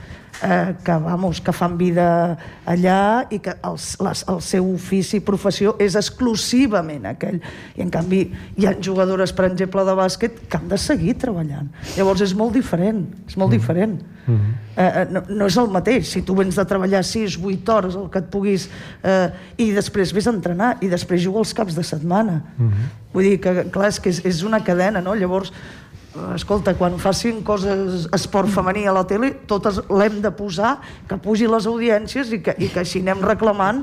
eh, que, vamos, que fan vida allà i que el, les, el seu ofici i professió és exclusivament aquell. I en canvi hi ha jugadores, per exemple, de bàsquet que han de seguir treballant. Llavors és molt diferent, és molt mm. diferent. Mm -hmm. eh, no, no és el mateix. Si tu vens de treballar 6, 8 hores, el que et puguis, eh, i després vés a entrenar, i després jugar els caps de setmana. Mm -hmm. Vull dir que, clar, és que és, és una cadena, no? Llavors, escolta, quan facin coses esport femení a la tele, totes l'hem de posar, que pugi les audiències i que, i que així anem reclamant.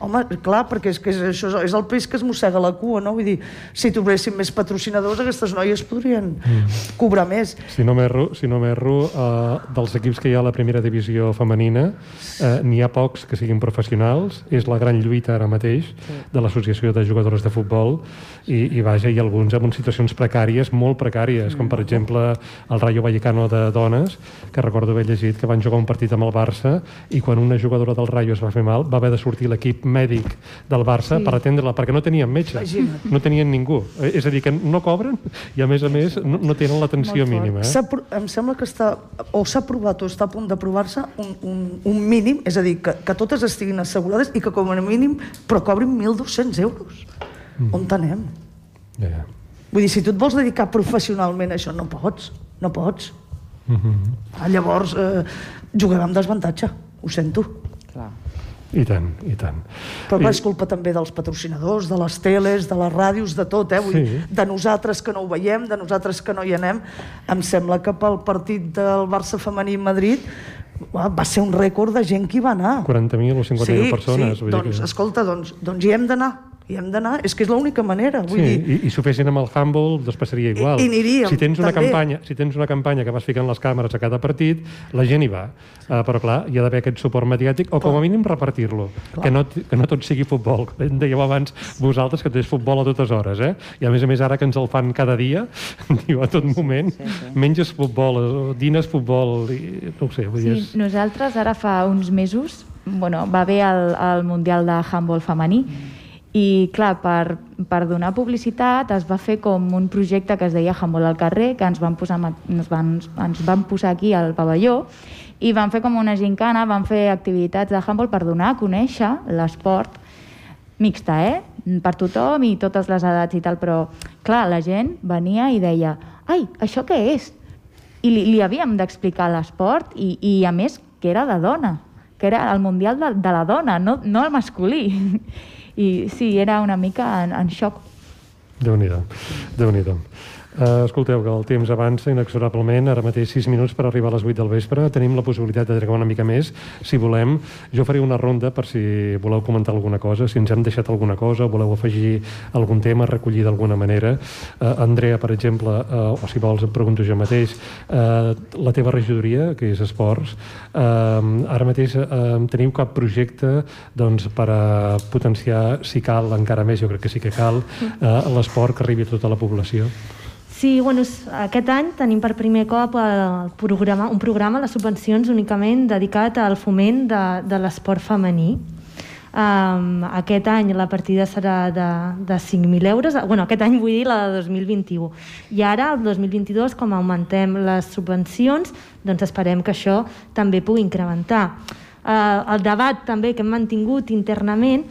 Home, clar, perquè és que és, això és el peix que es mossega la cua, no? Vull dir, si trobéssim més patrocinadors, aquestes noies podrien mm. cobrar més.
Si no m'erro, si no m'erro uh, dels equips que hi ha a la primera divisió femenina, uh, n'hi ha pocs que siguin professionals, és la gran lluita ara mateix de l'Associació de Jugadores de Futbol, i, i vaja, hi ha alguns amb situacions precàries, molt precàries, com per exemple el Rayo Vallecano de dones, que recordo haver llegit que van jugar un partit amb el Barça i quan una jugadora del Rayo es va fer mal va haver de sortir l'equip mèdic del Barça sí. per atendre-la, perquè no tenien metge, Imagina't. no tenien ningú. Eh, és a dir, que no cobren i a més a més no, no tenen l'atenció mínima. Eh?
Em sembla que està, o s'ha aprovat o està a punt d'aprovar-se un, un, un mínim, és a dir, que, que totes estiguin assegurades i que com a mínim però cobrin 1.200 euros. Mm. On anem? Ja, yeah. Vull dir, si tu et vols dedicar professionalment a això, no pots, no pots. Mm -hmm. Llavors, eh, jugarà amb desavantatge, ho sento. Clar.
I tant, i tant.
Però clar, I... és culpa també dels patrocinadors, de les teles, de les ràdios, de tot, eh? Vull sí. dir, de nosaltres que no ho veiem, de nosaltres que no hi anem. Em sembla que pel partit del Barça femení Madrid va ser un rècord de gent que hi va anar.
40.000 o 50.000 sí, persones.
Sí, doncs, que... escolta, doncs, doncs hi hem d'anar i hem d'anar, és que és l'única manera. Vull
sí,
dir...
i, i si ho fessin amb el handball, doncs passaria igual.
I, i aniríem,
si tens una
també.
campanya, Si tens una campanya que vas ficant les càmeres a cada partit, la gent hi va. Uh, però clar, hi ha d'haver aquest suport mediàtic, o com a mínim repartir-lo. Que no, que no tot sigui futbol. Com dèieu abans vosaltres, que tens futbol a totes hores, eh? I a més a més ara que ens el fan cada dia, [LAUGHS] diu a tot moment, sí, sí. menges futbol, dines futbol, i, no ho sé. Vull
dir, sí, és... nosaltres ara fa uns mesos bueno, va haver el, el Mundial de Handball femení mm i, clar, per, per donar publicitat es va fer com un projecte que es deia Handball al carrer, que ens van, posar, ens van, ens van posar aquí al pavelló, i van fer com una gincana, van fer activitats de handball per donar a conèixer l'esport mixta, eh? per tothom i totes les edats i tal, però clar, la gent venia i deia ai, això què és? I li, li havíem d'explicar l'esport i, i a més que era de dona, que era el Mundial de, de la dona, no, no el masculí i sí, era una mica en, en xoc.
Déu nhi déu Uh, escolteu, que el temps avança inexorablement, ara mateix 6 minuts per arribar a les 8 del vespre, tenim la possibilitat de tregar una mica més, si volem. Jo faré una ronda per si voleu comentar alguna cosa, si ens hem deixat alguna cosa, voleu afegir algun tema, recollir d'alguna manera. Uh, Andrea, per exemple, uh, o si vols et pregunto jo mateix, uh, la teva regidoria, que és Esports, uh, ara mateix uh, teniu cap projecte doncs, per a potenciar, si cal, encara més, jo crec que sí que cal, uh, l'esport que arribi a tota la població?
Sí, bueno, aquest any tenim per primer cop el programa, un programa de subvencions únicament dedicat al foment de, de l'esport femení. Um, aquest any la partida serà de, de 5.000 euros, bueno, aquest any vull dir la de 2021. I ara, el 2022, com augmentem les subvencions, doncs esperem que això també pugui incrementar. Uh, el debat també que hem mantingut internament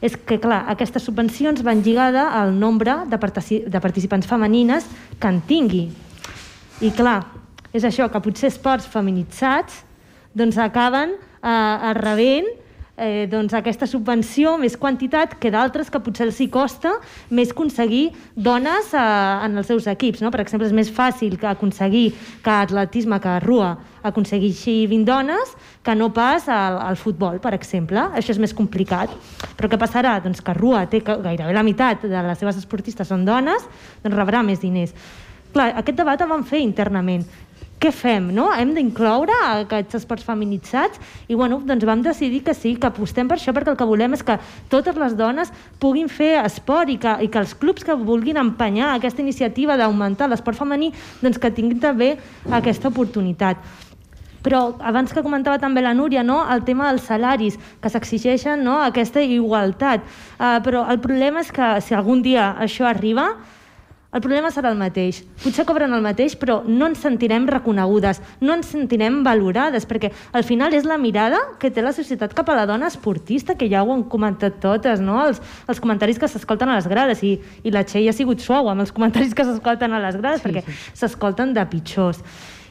és que, clar, aquestes subvencions van lligada al nombre de, partici de participants femenines que en tingui. I, clar, és això, que potser esports feminitzats doncs acaben eh, rebent eh, doncs aquesta subvenció, més quantitat que d'altres que potser els hi costa més aconseguir dones eh, en els seus equips. No? Per exemple, és més fàcil que aconseguir que atletisme, que RUA, aconsegueixi 20 dones que no pas al, al futbol, per exemple. Això és més complicat. Però què passarà? Doncs que RUA té que gairebé la meitat de les seves esportistes són dones, doncs rebrà més diners. Clar, aquest debat el vam fer internament què fem, no? Hem d'incloure aquests esports feminitzats i bueno, doncs vam decidir que sí, que apostem per això perquè el que volem és que totes les dones puguin fer esport i que, i que els clubs que vulguin empenyar aquesta iniciativa d'augmentar l'esport femení doncs que tinguin també aquesta oportunitat. Però abans que comentava també la Núria, no? el tema dels salaris, que s'exigeixen no? aquesta igualtat. Uh, però el problema és que si algun dia això arriba, el problema serà el mateix. Potser cobren el mateix, però no ens sentirem reconegudes, no ens sentirem valorades, perquè al final és la mirada que té la societat cap a la dona esportista, que ja ho han comentat totes, no? Els, els comentaris que s'escolten a les grades, i, i la Txell ha sigut suau amb els comentaris que s'escolten a les grades, sí, perquè s'escolten sí. de pitjors.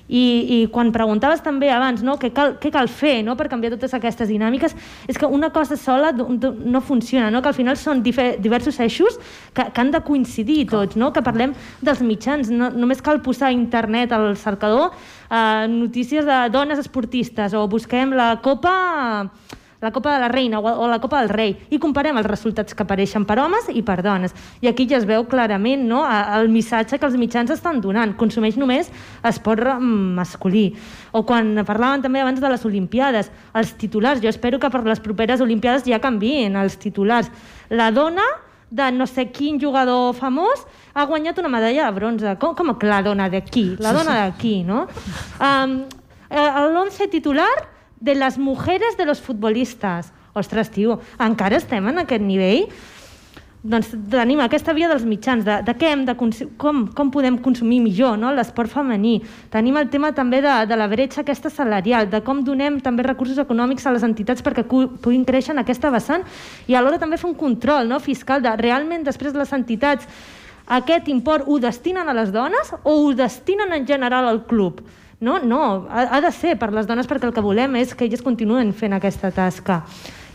I, i quan preguntaves també abans no, què, cal, què cal fer no, per canviar totes aquestes dinàmiques, és que una cosa sola no funciona, no? que al final són diversos eixos que, que han de coincidir tots, no? que parlem dels mitjans, no, només cal posar internet al cercador eh, notícies de dones esportistes o busquem la Copa la Copa de la Reina o la Copa del Rei i comparem els resultats que apareixen per homes i per dones. I aquí ja es veu clarament no, el missatge que els mitjans estan donant. Consumeix només esport mm, masculí. O quan parlaven també abans de les Olimpiades, els titulars. Jo espero que per les properes Olimpiades ja canvien els titulars. La dona de no sé quin jugador famós ha guanyat una medalla de bronze. Com, com que la dona d'aquí? La dona d'aquí, no? Um, L'11 titular de les mujeres de los futbolistes. Ostres, tio, encara estem en aquest nivell? Doncs tenim aquesta via dels mitjans, de, de què hem de com, com podem consumir millor no? l'esport femení. Tenim el tema també de, de la bretxa aquesta salarial, de com donem també recursos econòmics a les entitats perquè puguin créixer en aquesta vessant i alhora també fer un control no? fiscal de realment després les entitats aquest import ho destinen a les dones o ho destinen en general al club? No, no, ha, ha de ser per les dones perquè el que volem és que elles continuen fent aquesta tasca.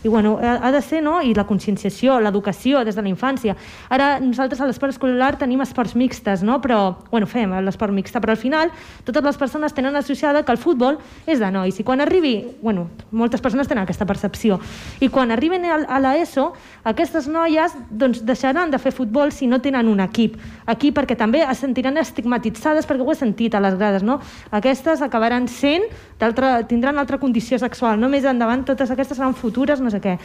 I bueno, ha, ha de ser, no?, i la conscienciació, l'educació des de la infància. Ara nosaltres a l'esport escolar tenim esports mixtes, no?, però, bueno, fem l'esport mixte, però al final totes les persones tenen associada que el futbol és de nois. I quan arribi, bueno, moltes persones tenen aquesta percepció, i quan arriben a, a l'ESO, aquestes noies doncs, deixaran de fer futbol si no tenen un equip. Aquí perquè també es sentiran estigmatitzades, perquè ho he sentit a les grades, no? Aquestes acabaran sent, tindran altra condició sexual, no? Més endavant totes aquestes seran futures, no sé què.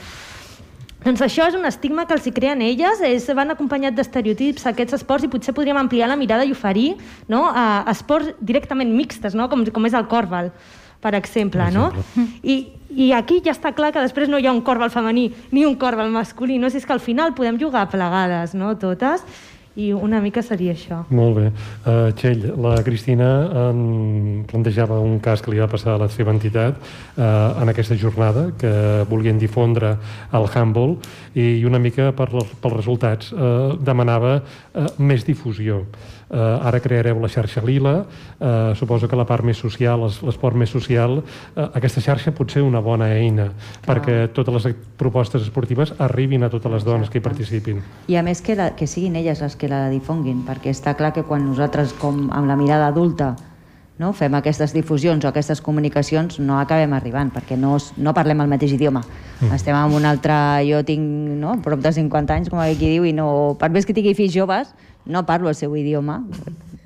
Doncs això és un estigma que els hi creen elles, és, van acompanyat d'estereotips aquests esports i potser podríem ampliar la mirada i oferir no, a esports directament mixtes, no, com, com és el còrbal, per exemple. Per exemple. No? I, I aquí ja està clar que després no hi ha un còrbal femení ni un còrbal masculí, no? si és que al final podem jugar plegades, no? totes, i una mica seria això.
Molt bé. Uh, Txell, la Cristina um, plantejava un cas que li va passar a la seva entitat uh, en aquesta jornada, que volien difondre el handball i una mica per, pels resultats uh, demanava uh, més difusió. Eh, ara creareu la xarxa Lila, eh, suposo que la part més social, l'esport més social, eh, aquesta xarxa pot ser una bona eina Clar. perquè totes les propostes esportives arribin a totes les dones Exacte. que hi participin.
I a més que, la, que siguin elles les que la difonguin, perquè està clar que quan nosaltres, com amb la mirada adulta, no? fem aquestes difusions o aquestes comunicacions no acabem arribant perquè no, no parlem el mateix idioma mm. estem en un altre, jo tinc no? prop de 50 anys com aquí diu i no, per més que tingui fills joves no parlo el seu idioma.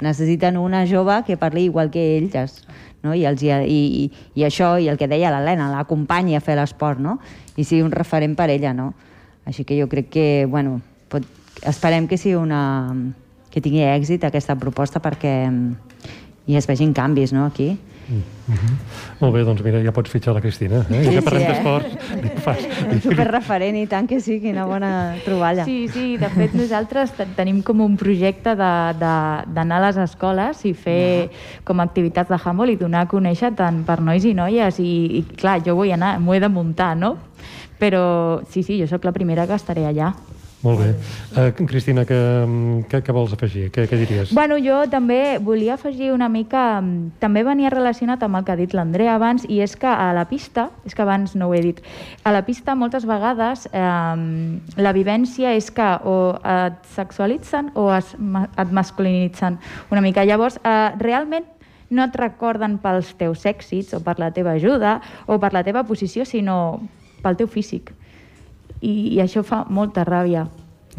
Necessiten una jove que parli igual que ells. No? I, els, i, i, I això, i el que deia l'Helena, l'acompanyi a fer l'esport, no? I sigui un referent per ella, no? Així que jo crec que, bueno, esperem que sigui una... que tingui èxit aquesta proposta perquè i es vegin canvis, no?, aquí. Mm
-hmm. Molt bé, doncs mira, ja pots fitxar la Cristina. Eh?
Sí,
ja
parlem sí, eh? d'esports. [LAUGHS] Superreferent, i tant que sí, quina bona troballa.
Sí, sí, de fet nosaltres tenim com un projecte d'anar a les escoles i fer com activitats de handball i donar a conèixer tant per nois i noies i, i clar, jo vull anar, m'ho he de muntar, no? Però sí, sí, jo sóc la primera que estaré allà.
Molt bé. Uh, Cristina, què, què, què vols afegir? Què, què diries?
Bueno, jo també volia afegir una mica... També venia relacionat amb el que ha dit l'Andrea abans, i és que a la pista, és que abans no ho he dit, a la pista moltes vegades eh, la vivència és que o et sexualitzen o es, et masculinitzen una mica. Llavors, eh, realment no et recorden pels teus èxits o per la teva ajuda o per la teva posició, sinó pel teu físic i, i això fa molta ràbia.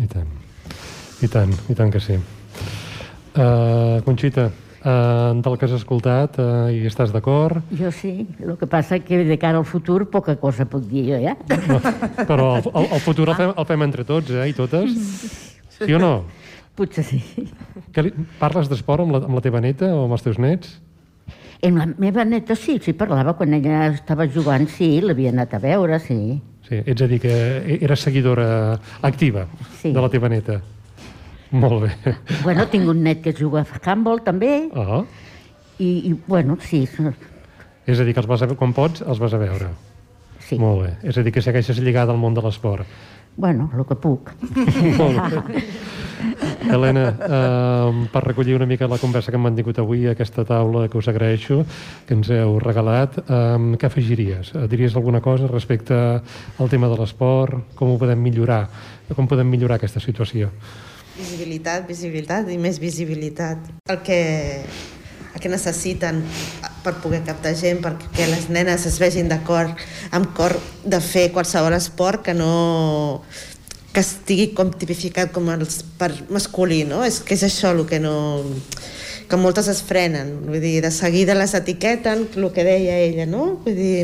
I tant, i tant, i tant que sí. Uh, Conxita, uh, del que has escoltat uh, i estàs d'acord?
Jo sí, el que passa que de cara al futur poca cosa puc dir jo, ja? No,
però el, el, el futur el fem, el fem entre tots, eh, i totes? Sí o no?
Potser sí.
Que li, parles d'esport amb, la, amb la teva neta o amb els teus nets?
Amb la meva neta sí, sí parlava quan ella estava jugant, sí, l'havia anat a veure, sí.
Sí, ets a dir que eres seguidora activa
Sí.
de la teva neta. Molt bé.
Bueno, tinc un net que juga a handball també,
Ah,
i, i bueno, sí,
és a dir, que els vas a, quan pots, els vas a veure.
sí.
Molt bé. És a dir, que segueixes lligada al món de l'esport.
Bueno, el que puc.
Molt bé. Helena, eh, per recollir una mica la conversa que hem mantingut avui, aquesta taula que us agraeixo, que ens heu regalat, eh, què afegiries? Eh, Diries alguna cosa respecte al tema de l'esport? Com ho podem millorar? Com podem millorar aquesta situació?
Visibilitat, visibilitat i més visibilitat. El que, el que necessiten per poder captar gent, perquè les nenes es vegin d'acord amb cor de fer qualsevol esport que no que estigui com tipificat com el per masculí, no? És que és això el que no que moltes es frenen, vull dir, de seguida les etiqueten, el que deia ella, no? Vull dir,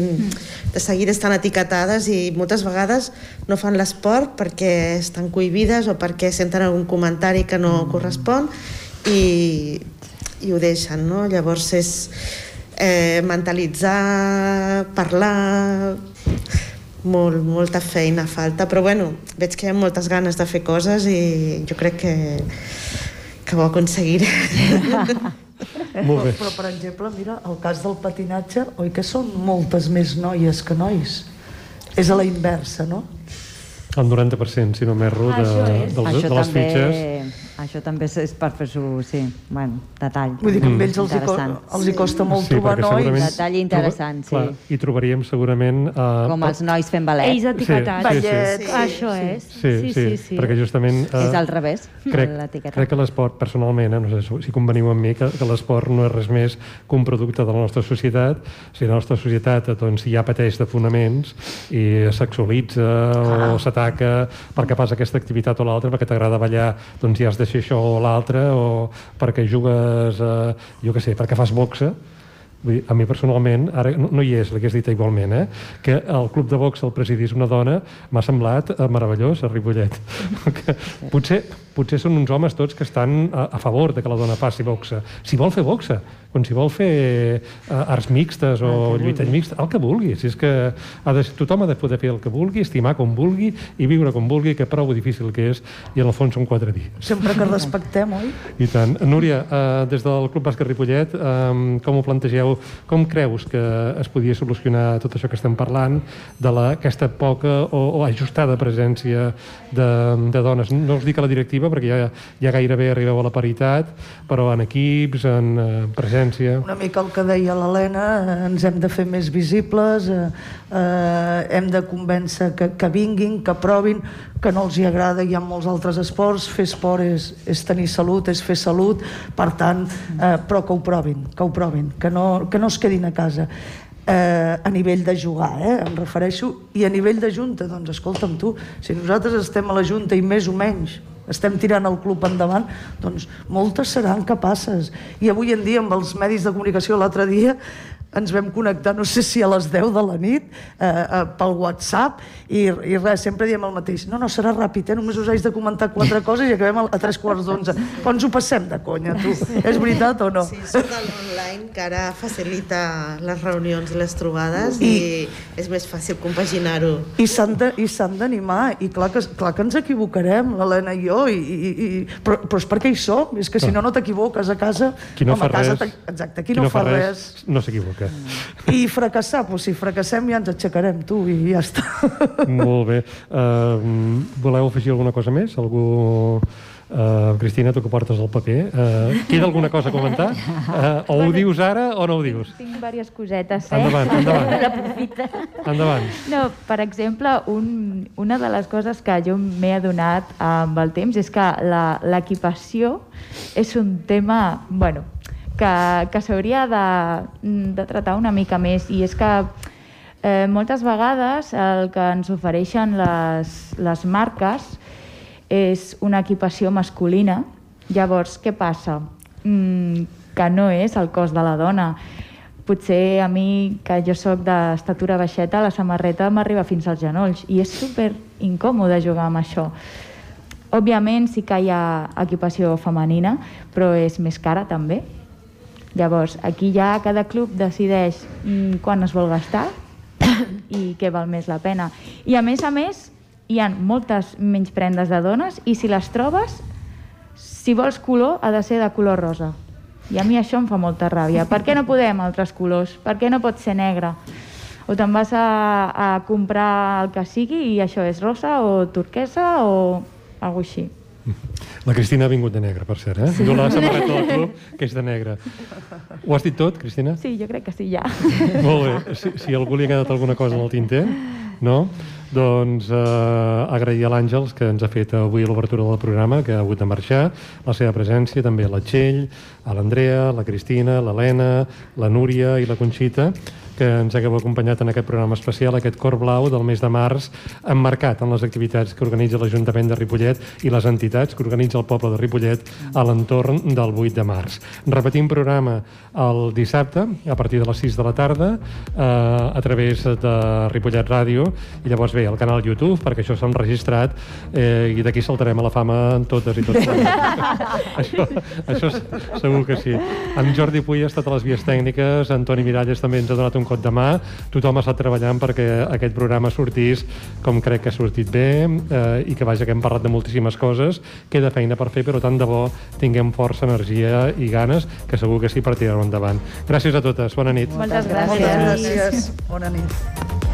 de seguida estan etiquetades i moltes vegades no fan l'esport perquè estan cohibides o perquè senten algun comentari que no correspon i, i ho deixen, no? Llavors és eh, mentalitzar, parlar, molt, molta feina falta, però bueno, veig que hi ha moltes ganes de fer coses i jo crec que, que ho aconseguiré. [LAUGHS]
Molt bé.
Però, però, per exemple, mira, el cas del patinatge, oi que són moltes més noies que nois? És a la inversa, no?
El 90%, si no m'erro, de,
Això és.
dels,
això
de les
també,
fitxes.
Això també és- per fer-ho, sí, bueno, detall.
Vull dir que amb ells els hi, co els hi costa molt
Sí,
trobar
perquè
nois.
segurament
Detall interessant, sí.
Clar, I trobaríem segurament... Eh,
Com els nois fent ballet.
Ells etiquetats.
Sí, sí,
sí.
Sí, Això és.
Sí, sí, sí, perquè justament... eh,
És al revés, [LAUGHS]
crec,
l'etiqueta.
crec que l'esport, personalment, eh, no sé si conveniu amb mi, que, que l'esport no és res més que un producte de la nostra societat. Si la nostra societat doncs, ja pateix de fonaments i es sexualitza o s'ataca perquè fas aquesta activitat o l'altra, perquè t'agrada ballar, doncs ja has de fer això o l'altre, o perquè jugues, eh, jo què sé, perquè fas boxa, Vull dir, a mi personalment, ara no, no hi és, l'hagués dit igualment, eh? que el club de boxa el presidís una dona m'ha semblat eh, meravellós a Ripollet. [LAUGHS] potser, potser són uns homes tots que estan a, a favor de que la dona faci boxa. Si vol fer boxa, quan si vol fer uh, arts mixtes o lluita mixta, el que vulgui. Si és que ha de, tothom ha de poder fer el que vulgui, estimar com vulgui i viure com vulgui, que prou difícil que és, i en el fons són quatre dies.
Sempre que respectem, oi?
I tant. Núria, eh, des del Club Bàsquet Ripollet, eh, com ho plantegeu? Com creus que es podia solucionar tot això que estem parlant de la, aquesta poca o, o ajustada presència de, de dones? No us dic a la directiva, perquè ja, ja gairebé arribeu a la paritat, però en equips, en eh, presència...
Una mica el que deia l'Helena, ens hem de fer més visibles, eh, eh, hem de convèncer que, que vinguin, que provin, que no els hi agrada, hi ha molts altres esports, fer esport és, és tenir salut, és fer salut, per tant, eh, però que ho provin, que ho provin, que no, que no es quedin a casa. Eh, a nivell de jugar, eh, em refereixo, i a nivell de junta, doncs escolta'm tu, si nosaltres estem a la junta i més o menys estem tirant el club endavant, doncs moltes seran capaces. I avui en dia, amb els medis de comunicació, l'altre dia ens vam connectar, no sé si a les 10 de la nit, eh, eh, pel WhatsApp, i, i res, sempre diem el mateix. No, no, serà ràpid, eh? només us haig de comentar quatre [LAUGHS] coses i acabem a, tres quarts d'onze. Però ens ho passem de conya, tu. És veritat o no?
Sí, de l'online que ara facilita les reunions i les trobades i,
I-
és més fàcil compaginar-ho.
I s'han de- i s'han d'animar, i clar que, clar que ens equivocarem, l'Helena i jo, i, i, i, però, però és perquè hi som, és que si no, no t'equivoques a casa.
Qui no
home,
fa
a casa
res,
Exacte, qui, no, fa res.
no s'equivoca.
I fracassar, doncs si fracassem ja ens aixecarem, tu, i ja està. [LAUGHS]
Molt bé. Uh, voleu afegir alguna cosa més? Algú... Uh, Cristina, tu que portes el paper, uh, queda alguna cosa a comentar? Uh, o ho dius ara o no ho dius?
Tinc diverses cosetes, eh?
Endavant, endavant. [LAUGHS] Endavant.
No, per exemple, un, una de les coses que jo m'he adonat amb el temps és que la- l'equipació és un tema, bueno, que, que s'hauria de, de tratar una mica més i és que eh, moltes vegades el que ens ofereixen les, les marques és una equipació masculina. Llavors, què passa? Mm, que no és el cos de la dona. Potser a mi, que jo sóc d'estatura baixeta, la samarreta m'arriba fins als genolls i és super incòmode jugar amb això. Òbviament sí que hi ha equipació femenina, però és més cara també. Llavors, aquí ja cada club decideix mm, quan es vol gastar [COUGHS] i què val més la pena. I a més a més, hi ha moltes menys prendes de dones i si les trobes, si vols color, ha de ser de color rosa. I a mi això em fa molta ràbia. Per què no podem altres colors? Per què no pot ser negre? O te'n vas a, a comprar el que sigui i això és rosa o turquesa o alguna així.
La Cristina ha vingut de negre, per cert, eh? Sí. Du la samarreta del club, que és de negre. Ho has dit tot, Cristina?
Sí, jo crec que sí, ja.
Molt bé. Si, si algú li ha quedat alguna cosa en el tinter, no? Doncs eh, agrair a l'Àngels que ens ha fet avui l'obertura del programa, que ha hagut de marxar, la seva presència, també a la Txell, a l'Andrea, la Cristina, l'Helena, la Núria i la Conxita, que ens hagueu acompanyat en aquest programa especial, aquest cor blau del mes de març, emmarcat en les activitats que organitza l'Ajuntament de Ripollet i les entitats que organitza el poble de Ripollet a l'entorn del 8 de març. Repetim programa el dissabte, a partir de les 6 de la tarda, eh, a través de Ripollet Ràdio, i llavors bé, al canal YouTube, perquè això s'ha enregistrat, eh, i d'aquí saltarem a la fama en totes i tots. [LAUGHS] això, això segur que sí. En Jordi Puy ha estat a les vies tècniques, Antoni Miralles també ens ha donat un cop de mà. Tothom està treballant perquè aquest programa sortís com crec que ha sortit bé eh, i que vaja, que hem parlat de moltíssimes coses. Queda feina per fer, però tant de bo tinguem força, energia i ganes, que segur que sí per tirar-ho endavant. Gràcies a totes. Bona nit.
Moltes gràcies.
Moltes gràcies. Bona nit.